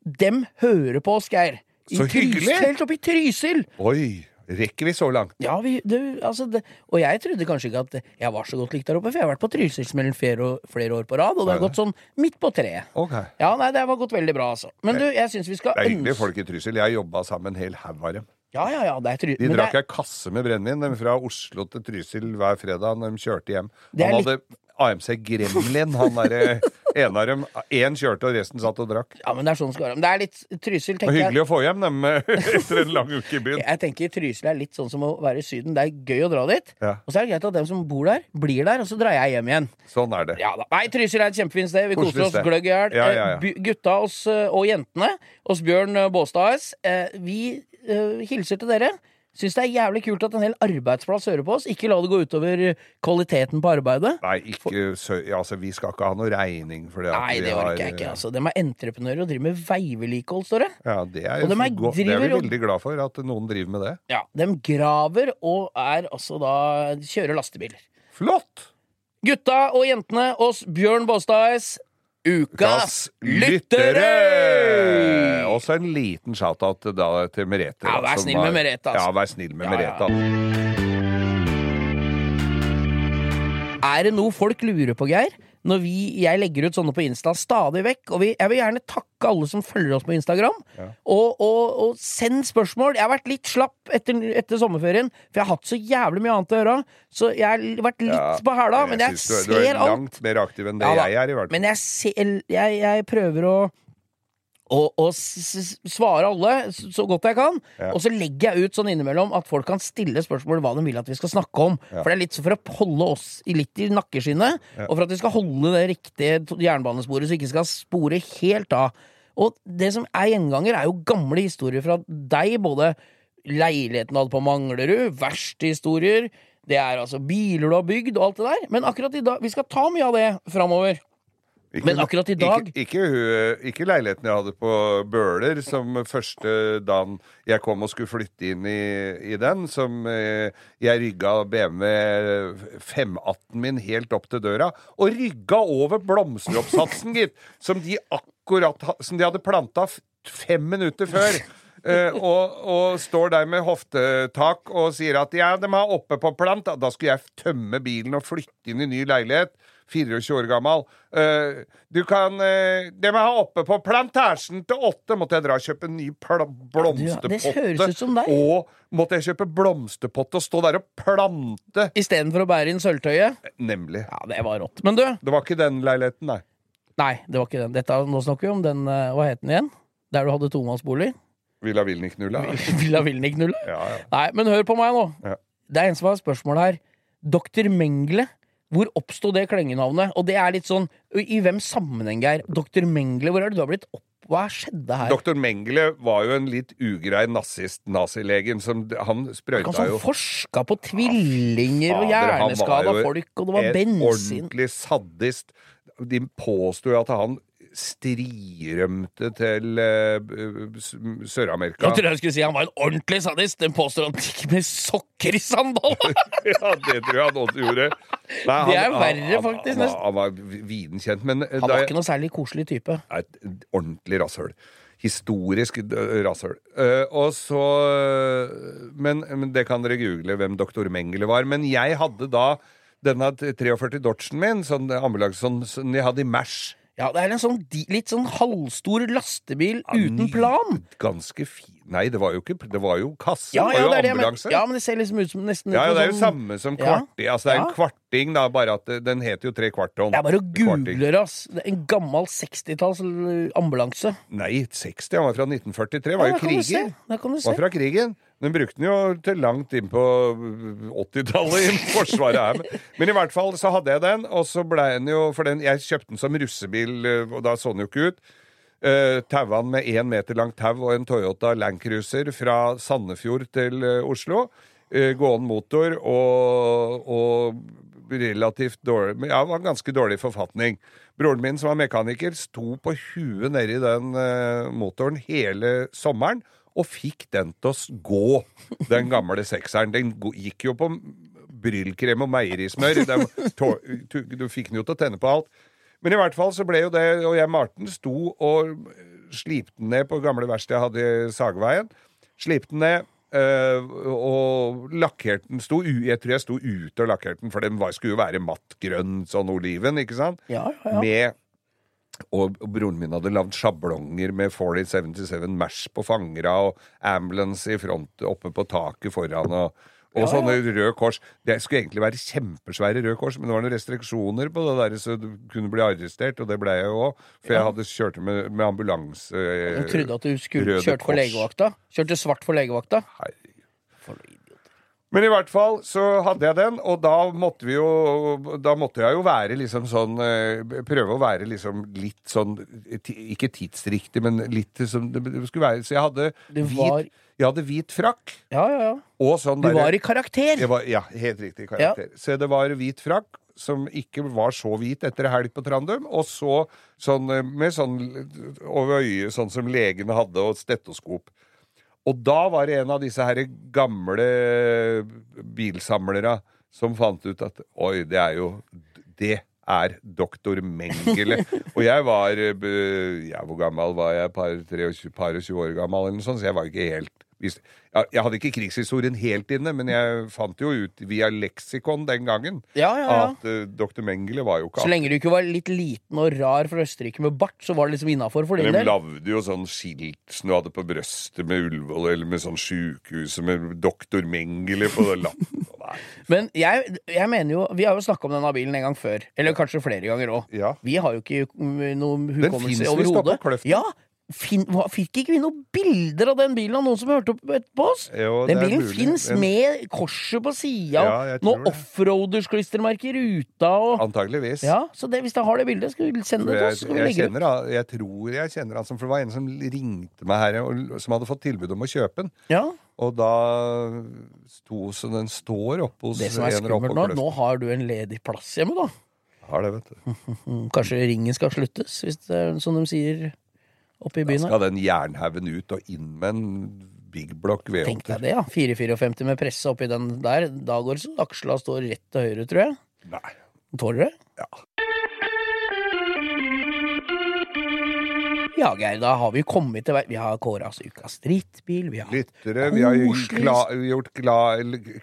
dem hører på oss, Geir. I Så hyggelig. Trysil, Helt oppe i Trysil. Oi. Rekker vi så langt? Ja, vi, det, altså det, og jeg trodde kanskje ikke at jeg var så godt likt der oppe, for jeg har vært på Trysilsmellen flere, flere år på rad, og det har gått sånn midt på treet. Okay. Ja, nei, det har gått veldig bra, altså. Men du, jeg syns vi skal Det er hyggelige folk i Trysil. Jeg jobba sammen en hel haug av dem. Ja, ja, ja. De drakk ei er... kasse med brennevin fra Oslo til Trysil hver fredag når de kjørte hjem. Han litt- hadde AMC Gremlin, han derre ene av dem. Én kjørte, og resten satt og drakk. ja, men det er sånn det skal være. Men det er litt Trysil, tenker jeg. hyggelig å få hjem dem eh, [LAUGHS] etter en lang uke i byen. Jeg tenker Trysil er litt sånn som å være i Syden. Det er gøy å dra dit. Ja. Og så er det greit at dem som bor der, blir der, og så drar jeg hjem igjen. Sånn er det. Ja. Nei, Trysil er et kjempefint sted. Vi koser oss gløgg i hjel. Ja. Eh, Gutta oss, eh, og jentene, oss Bjørn Båstad AS, vi hilser til dere. Syns det er jævlig kult at en hel arbeidsplass hører på oss. Ikke la det gå utover kvaliteten på arbeidet. Nei, ikke sø... altså, vi skal ikke ha noe regning for det. Nei, det har, orker jeg ikke. altså De er entreprenører og driver med veivedlikehold, står det. Ja, det er, dem er driver, det er vi veldig glad for, at noen driver med det. Ja, De graver og er altså da kjører lastebiler. Flott! Gutta og jentene, oss Bjørn Båstad AS, ukas lyttere! Også en liten shout-out da, til Merete. Ja, vær snill med Merete, altså. Ja, vær snill med Ja, ja. Merete. Er det noe folk lurer på, Geir? Når vi, jeg legger ut sånne på Insta stadig vekk, og vi, jeg vil gjerne takke alle som følger oss på Instagram. Og, og, og send spørsmål. Jeg har vært litt slapp etter, etter sommerferien, for jeg har hatt så jævlig mye annet å gjøre. Så jeg har vært litt Ja, på hæla, men jeg jeg ser alt. du er alt. mer aktiv enn det Ja jeg er, i hvert fall. Men jeg, ser, jeg, jeg prøver å s s- svare alle så godt jeg kan. Ja. Og så legger jeg ut sånn innimellom at folk kan stille spørsmål hva de vil at vi skal snakke om. For det er litt for å holde oss litt i nakkeskinnet, og for at vi skal holde det riktige jernbanesporet, så vi ikke skal spore helt av. Og det som er gjenganger, er jo gamle historier fra deg, både leiligheten du hadde på Manglerud, verste historier, det er altså biler du har bygd, og alt det der. Men akkurat i dag Vi skal ta mye av det framover. Ikke- Men akkurat i dag- Ikke, ikke, ikke leiligheten jeg hadde på Bøler, som første dagen jeg kom og skulle flytte inn i, i den, som eh, jeg rygga BMW 518 min helt opp til døra, og rygga over blomsteroppsatsen, gitt, som de akkurat som de hadde planta fem minutter før. Uh, og, og står der med hoftetak og sier at ja, de er oppe på plant. Da skulle jeg tømme bilen og flytte inn i ny leilighet. 24 år gammel. Eh, du kan uh, De må ha oppe på plantasjen til åtte. Måtte jeg dra og kjøpe en ny det blomsterpotte. Og måtte jeg kjøpe blomsterpotte og stå der og plante. Istedenfor å bære inn sølvtøyet. Nemlig. Ja, det var rått. Men du, Det var ikke den leiligheten, nei. nei, det var ikke den. Dette, nå snakker vi om den eh, Hva het den igjen? Der du hadde tomannsbolig? Villa Vilnik-nulla. [LAUGHS] Villa Vilniknulla? Ja, ja. Nei, men hør på meg nå. Ja. Det er en som har spørsmål her. Doktor Mengle. Hvor oppsto det klengenavnet? Og det er litt sånn I hvem sammenheng, Geir? Dr. Mengele, hvor er det du har blitt opp... Hva skjedde her? Dr. Mengele var jo en litt ugrei nazist, nazilegen, som Han Han sprøyta som jo forska på tvillinger og han hjerneskada folk, og det var bensin. en ordentlig sadist. De påsto jo at han strirømte til uh, Sør-Amerika. Jeg trodde jeg skulle si han var en ordentlig sadist. Den påstår han gikk med sokker i sandalene! [LAUGHS] ja, det tror jeg han også gjorde. Nei, Det er verre, han- faktisk, Han, han var viden kjent, men eh, Han var jeg- ikke noe særlig koselig type. et ordentlig rasshøl. Historisk rasshøl. Uh, og så men, men det kan dere google hvem doktor Mengele var. Men jeg hadde da denne 43 Dodgen min, sånn ambulanse, sånn, sånn jeg hadde i Mash. Ja, det er en sånn litt sånn halvstor lastebil Ja, uten plan. Ganske fin Nei, det var jo ikke Det var jo kasse. Ja, ja, det var jo det ambulanse. Ja, men det ser liksom ut som nesten Ja, ja, det er jo sånn- samme som kvarting. Altså, det er en kvarting, da, bare at den heter jo tre kvarttonn. Det er bare å google, ass. En gammel 60-talls ambulanse. Nei, 60. Han var fra 1943. Var jo krigen. Var fra krigen. Den brukte den jo til langt inn på 80-tallet i Forsvaret her. Men- i hvert fall så hadde jeg den, og så ble den jo For den, jeg kjøpte den som russebil, eh, og da så den jo ikke ut. Uh, Taua den med én meter langt tau og en Toyota Landcruiser fra Sandefjord til uh, Oslo. Uh, gående motor og, og relativt dårlig Ja, var ganske dårlig forfatning. Broren min, som var mekaniker, sto på huet nedi den uh, motoren hele sommeren. Og fikk den til å gå, den gamle sekseren. Den gikk jo på brylkrem og meierismør. Du, fikk den jo til å tenne på alt. Men i hvert fall så ble jo det Og jeg Marten sto og slipte den ned på gamle verkstedet jeg hadde i Sageveien. Slipte den ned. eh, og lakkerte den. Sto, jeg tror jeg sto ute og lakkerte den, for den var, skulle jo være mattgrønn, sånn oliven, ikke sant? Ja, ja, ja. Med og og broren min hadde lagd sjablonger med 4077 Mash på fangera og ambulance i front oppe på taket foran og, og sånne røde kors. Det skulle egentlig være kjempesvære røde kors, men det var noen restriksjoner på det der, så du kunne bli arrestert, og det ble jeg jo òg. For jeg hadde kjørt med, med ambulanse eh, Jeg trodde at du skulle kjørt for legevakta. Kjørte svart for legevakta. Herregud. Men i hvert fall så hadde jeg den, og da måtte vi jo Da måtte jeg jo være liksom sånn eh, Prøve å være liksom litt sånn Ikke tidsriktig, men litt som det skulle være. Så jeg hadde hvit, jeg hadde hvit frakk Ja, ja, ja. og sånn Du der, var i karakter. var, Ja, helt riktig karakter. Så det var hvit frakk. Som ikke var så hvit etter helg på Trandum. Og så sånn eh, med sånn over øyet, sånn som legene hadde, og stetoskop. Og da var det en av disse her gamle bilsamlere som fant ut at oi, det er jo Det er doktor Mengele. [LAUGHS] og jeg var eh, Ja, hvor gammel var jeg? Par, 23, par og 20 år gammel, eller noe sånt, så jeg var ikke helt Jeg hadde ikke krigshistorien helt inne, men jeg fant jo ut via leksikon den gangen Ja, ja, ja. at uh, doktor Mengele var jo ikke Så lenge du ikke var litt liten og rar fra Østerrike med bart, så var det liksom innafor for din Men de del. lagde jo sånn skilt som du hadde på brøstet med Ullevål, eller med sånn sjukehuset med doktor Mengele på lappen. [LAUGHS] Men jeg, jeg mener jo Vi har jo snakka om denne bilen en gang før. Eller kanskje flere ganger òg. Ja. Vi har jo ikke mm, noe finnes hukommelse visst overhodet. oppe på Kløften. Ja, fin, hva- fikk ikke vi noen bilder av den bilen av noen som hørte opp etterpå oss? Jo, den bilen fins med korset på sida, Ja, jeg noen offroaders-klistremerker i ruta og Antageligvis. Ja, så det, hvis jeg har det bildet, skal vi sende det til oss. Skal vi jeg, legge kjenner, han- jeg tror jeg kjenner han som For det var en som ringte meg her, og, som hadde fått tilbud om å kjøpe den. Ja, Og da sto så den står oppe hos Det som er skummelt nå, nå har du en ledig plass hjemme, da. Har det, vet du. [LAUGHS] Kanskje ringen skal sluttes, hvis det er som de sier oppe i byen Da skal den jernhaugen ut og inn med en big block Tenk deg det, ja. 454 med presse oppi den der. Da går det så aksla står rett til høyre, tror jeg. Nei. Tåler det? Ja. Ja, Geir, da har vi kommet til vei. Vi har kåra altså, ukas drittbil. Vi har Lyttere. Vi har kla, gjort kla,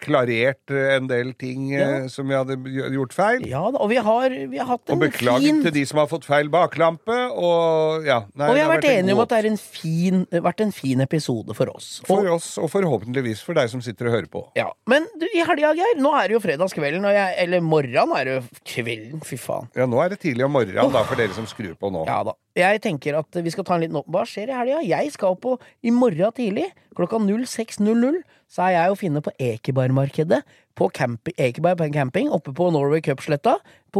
klarert en del ting eh, som vi hadde gjort feil. Ja da, og vi har, vi har hatt Og beklaget fin til de som har fått feil baklampe. Og, ja, nei, Og vi har vært vært enige om at det har en vært en fin episode for oss. For Og, oss, og forhåpentligvis for deg som sitter og hører på. ja. Men du, i helga, Geir, nå er det jo fredagskvelden, jeg, eller morgenen er det jo kvelden, fy faen. Ja, nå er det tidlig om morgenen da, for dere som skrur på nå. Ja da. Jeg tenker at vi skal ta en liten opp... Hva skjer i helga? Jeg skal på i morgen tidlig, klokka 06.00, så er jeg å finne på Ekebergmarkedet. På camping, Ekeberg på camping oppe på Norway Cup-sletta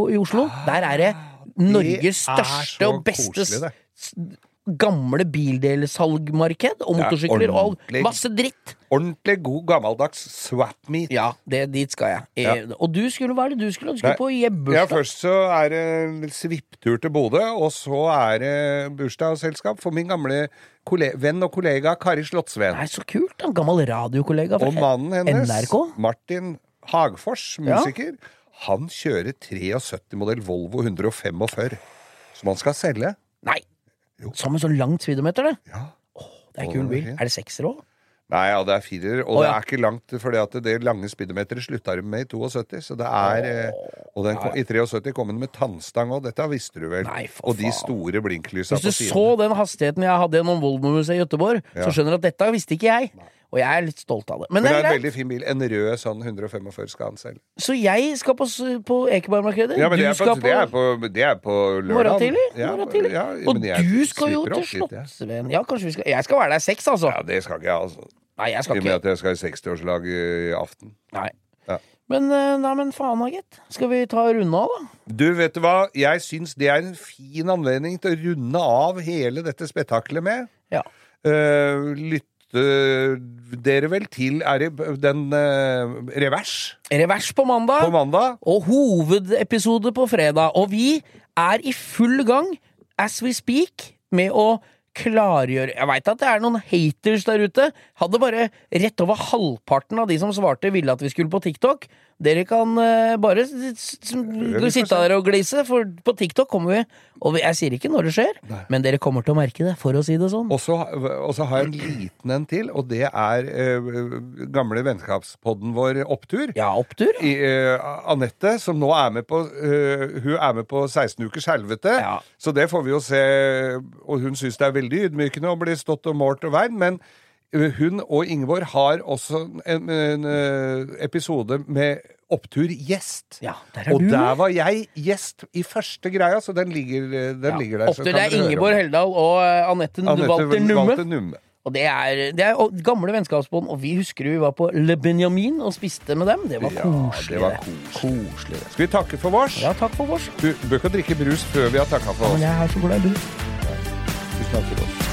i Oslo. Der er det Norges Ah, største og beste koselig, gamle bildelsalgmarked. Og motorsykler ja, og masse dritt. Ordentlig god gammeldags swap meet. Ja, det, dit skal jeg. Ja. Og du skulle, hva er det du skulle? Du skulle Nei, på Ja. Først så er det en svipptur til Bodø, og så er det bursdagsselskap for min gamle venn og kollega Kari Slottsveen. Nei, så kult. En gammel radiokollega fra Og mannen hennes, NRK. Martin Hagfors, Ja. han kjører 73-modell Volvo 145, som han skal selge. Nei! Jo. Som en sånn langt speedometer, det. Ja. Det er en kul bil. Er det sekser òg? Nei, ja, det er firer, og Å, det er ikke langt, for det lange speedometeret slutta de med i 72, så det er eh, Og den kom, i 73 kom den med tannstang òg, dette visste du vel? Nei, for og de faen. store blinklysa Hvis du siden. så den hastigheten jeg hadde gjennom Volvo-museet i Göteborg, Ja. så skjønner du at dette visste ikke jeg. Og jeg er litt stolt av det. Men Men det er en veldig fin bil. En rød sånn 145 skal han selge. Så jeg skal på, på Ekebergmarkedet. Ja, men du det er, skal på, det er på, det er på lørdag. morgen tidlig. Ja, tidlig. ja, og du skal jo til. Slottsveen. Ja, kanskje vi skal Jeg skal være der seks, altså. Ja, det skal ikke jeg, altså. Nei, jeg I og med at jeg skal i 60-årslag i aften. Nei. Ja. Men, eh, nei, men faen da, gitt. Skal vi ta runde av, da? Du, vet du hva? Jeg syns det er en fin anledning til å runde av hele dette spetakkelet med. Ja. Uh, lytte dere vel til Er den eh, revers Revers på mandag. på mandag? og hovedepisode på fredag. Og vi er i full gang, as we speak, med å klargjøre Jeg veit at det er noen haters der ute. Hadde bare rett over halvparten av de som svarte, ville at vi skulle på TikTok. Dere kan uh, bare sitte her der og glise, for på TikTok kommer vi. Og jeg sier ikke når det skjer, men dere kommer til å merke det, for å si det sånn. Og så har jeg en liten en til, og det er uh, gamle vennskapspodden vår Opptur. Ja, opptur. I, eh, Anette, som nå er med på Hun er med på 16 ukers helvete. Ja. Så det får vi jo se. Og hun syns det er veldig ydmykende å bli stått og målt og veid, men hun og Ingeborg har også en, en en episode med Opptur-gjest. Ja, der er Og du der var jeg gjest i første greia, så den ligger, eh, den Ja, ligger der. så Opptur, det er Ingeborg. Heldal og eh, Anette Walter Numme. Numme. Og det er, det er og gamle vennskapsbånd, og vi husker vi var på Le Benjamin og spiste med dem. Det var Ja, koselig. det var koselig. koselig. Skal vi takke for vårs? Ja, takk for vårs. Du bør ikke drikke brus før vi har takka for Men jeg er så glad i du. Tusen takk for oss.